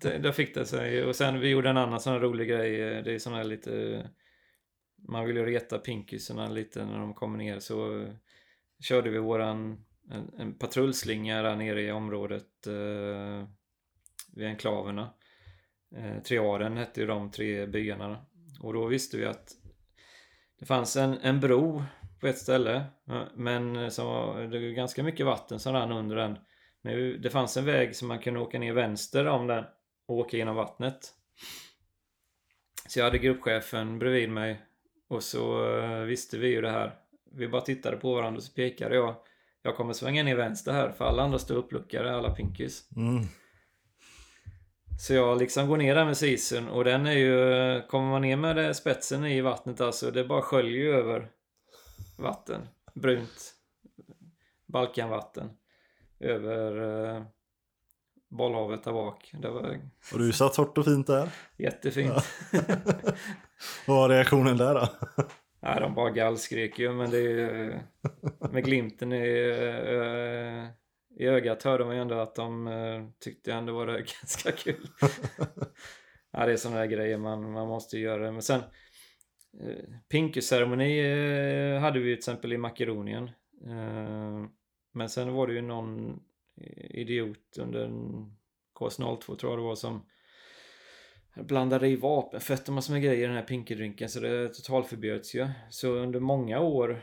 det, det fick det sig. Och sen vi gjorde en annan sån här rolig grej. Eh, det är sån här lite... Eh, man vill ju reta pinkisarna lite när de kommer ner så eh, körde vi våran en, en patrullslinga där nere i området eh, vid enklaverna. Eh, Triaren hette ju de tre byarna. Och då visste vi att det fanns en, en bro på ett ställe. Eh, men eh, som var, det var ganska mycket vatten som rann under den. Men det fanns en väg som man kunde åka ner vänster om den och åka genom vattnet. Så jag hade gruppchefen bredvid mig och så eh, visste vi ju det här. Vi bara tittade på varandra och så pekade jag. Jag kommer svänga ner vänster här för alla andra står uppluckade, alla pinkis. Mm. Så jag liksom går ner där med sisen och den är ju... Kommer man ner med det, spetsen i vattnet alltså, det bara sköljer över vatten. Brunt Balkanvatten. Över... eh, bollhavet där bak. Det var Och du satt hårt och fint där. jättefint. Vad var reaktionen där då? Nej, de bara gallskrek ju, men det är ju... Med glimten i, eh, i ögat hörde man ju ändå att de eh, tyckte ändå var det ganska kul. ja, det är sådana där grejer man, man måste göra. Men sen, eh, Pinky-ceremoni eh, hade vi ju till exempel i Makedonien. Eh, men sen var det ju någon idiot under en KS02 tror jag det var som blandade i vapenfett och massor med grejer i den här Pinky-drinken så det totalförbjöds ju. Så under många år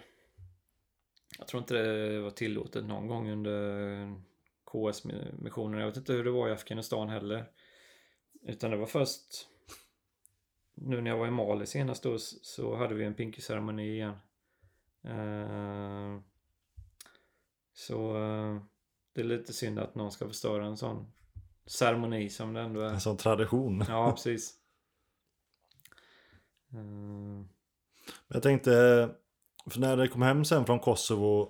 jag tror inte det var tillåtet någon gång under KS-missionen. Jag vet inte hur det var i Afghanistan heller. Utan det var först nu när jag var i Mali senast då så hade vi en Pinky-ceremoni igen. Uh, så uh, det är lite synd att någon ska förstöra en sån ceremoni som det ändå är. En sån tradition. Ja, precis. Uh, Jag tänkte, för när det kom hem sen från Kosovo,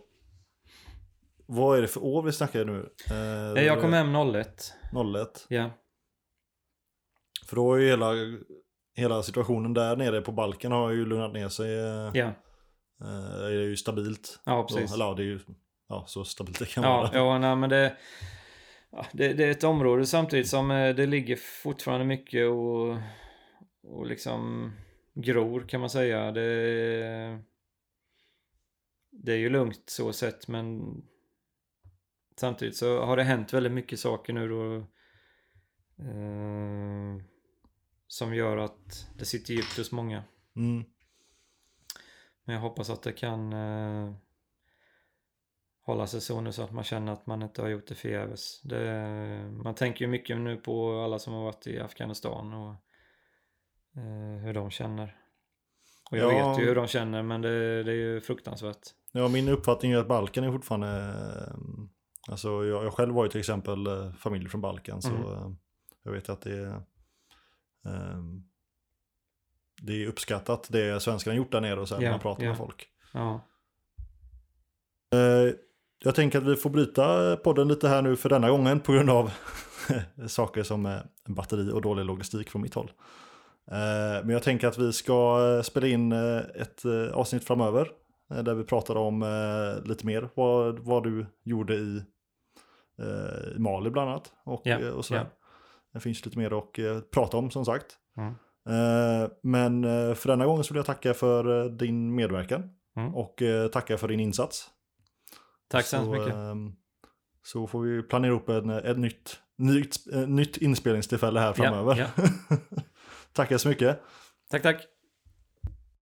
vad är det för år vi snackar nu? Eh, jag kom hem 01. 01. Ja. För då är ju hela, hela situationen där nere på Balkan har ju lugnat ner sig. eh, Ja, eh, Det är ju stabilt. ja precis. Då, eller ja, det är ju ja, så stabilt det kan Ja, vara. ja nej, men det, det, det är ett område samtidigt som eh, det ligger fortfarande mycket och, och liksom gror kan man säga. Det, det är ju lugnt så sett men samtidigt så har det hänt väldigt mycket saker nu då eh, som gör att det sitter djupt hos många. Mm. Men jag hoppas att det kan eh, hålla sig så nu så att man känner att man inte har gjort det förgäves. Det, man tänker ju mycket nu på alla som har varit i Afghanistan och eh, hur de känner. Och jag Ja. vet ju hur de känner men det, det är ju fruktansvärt. Ja, min uppfattning är att Balkan är fortfarande... eh, Alltså jag, jag själv var ju till exempel eh, familj från Balkan så Mm. eh, jag vet att det är... eh, Det är uppskattat det svenskarna gjort där nere och när Ja, man pratar ja. med folk. Ja, Jag tänker att vi får bryta podden lite här nu för denna gången på grund av saker som batteri och dålig logistik från mitt håll. Men jag tänker att vi ska spela in ett avsnitt framöver där vi pratar om eh, lite mer vad, vad du gjorde i, eh, i Mali bland annat. Och, eh, och sådär. Det finns lite mer att eh, prata om som sagt. Mm. Eh, Men eh, för denna gången så vill jag tacka för eh, din medverkan Mm. och eh, tacka för din insats. tack så hemskt mycket. ehm, så får vi planera upp en, ett nytt, nytt, eh, nytt inspelningstillfälle här framöver. Ja, Tackar så mycket. Tack, tack.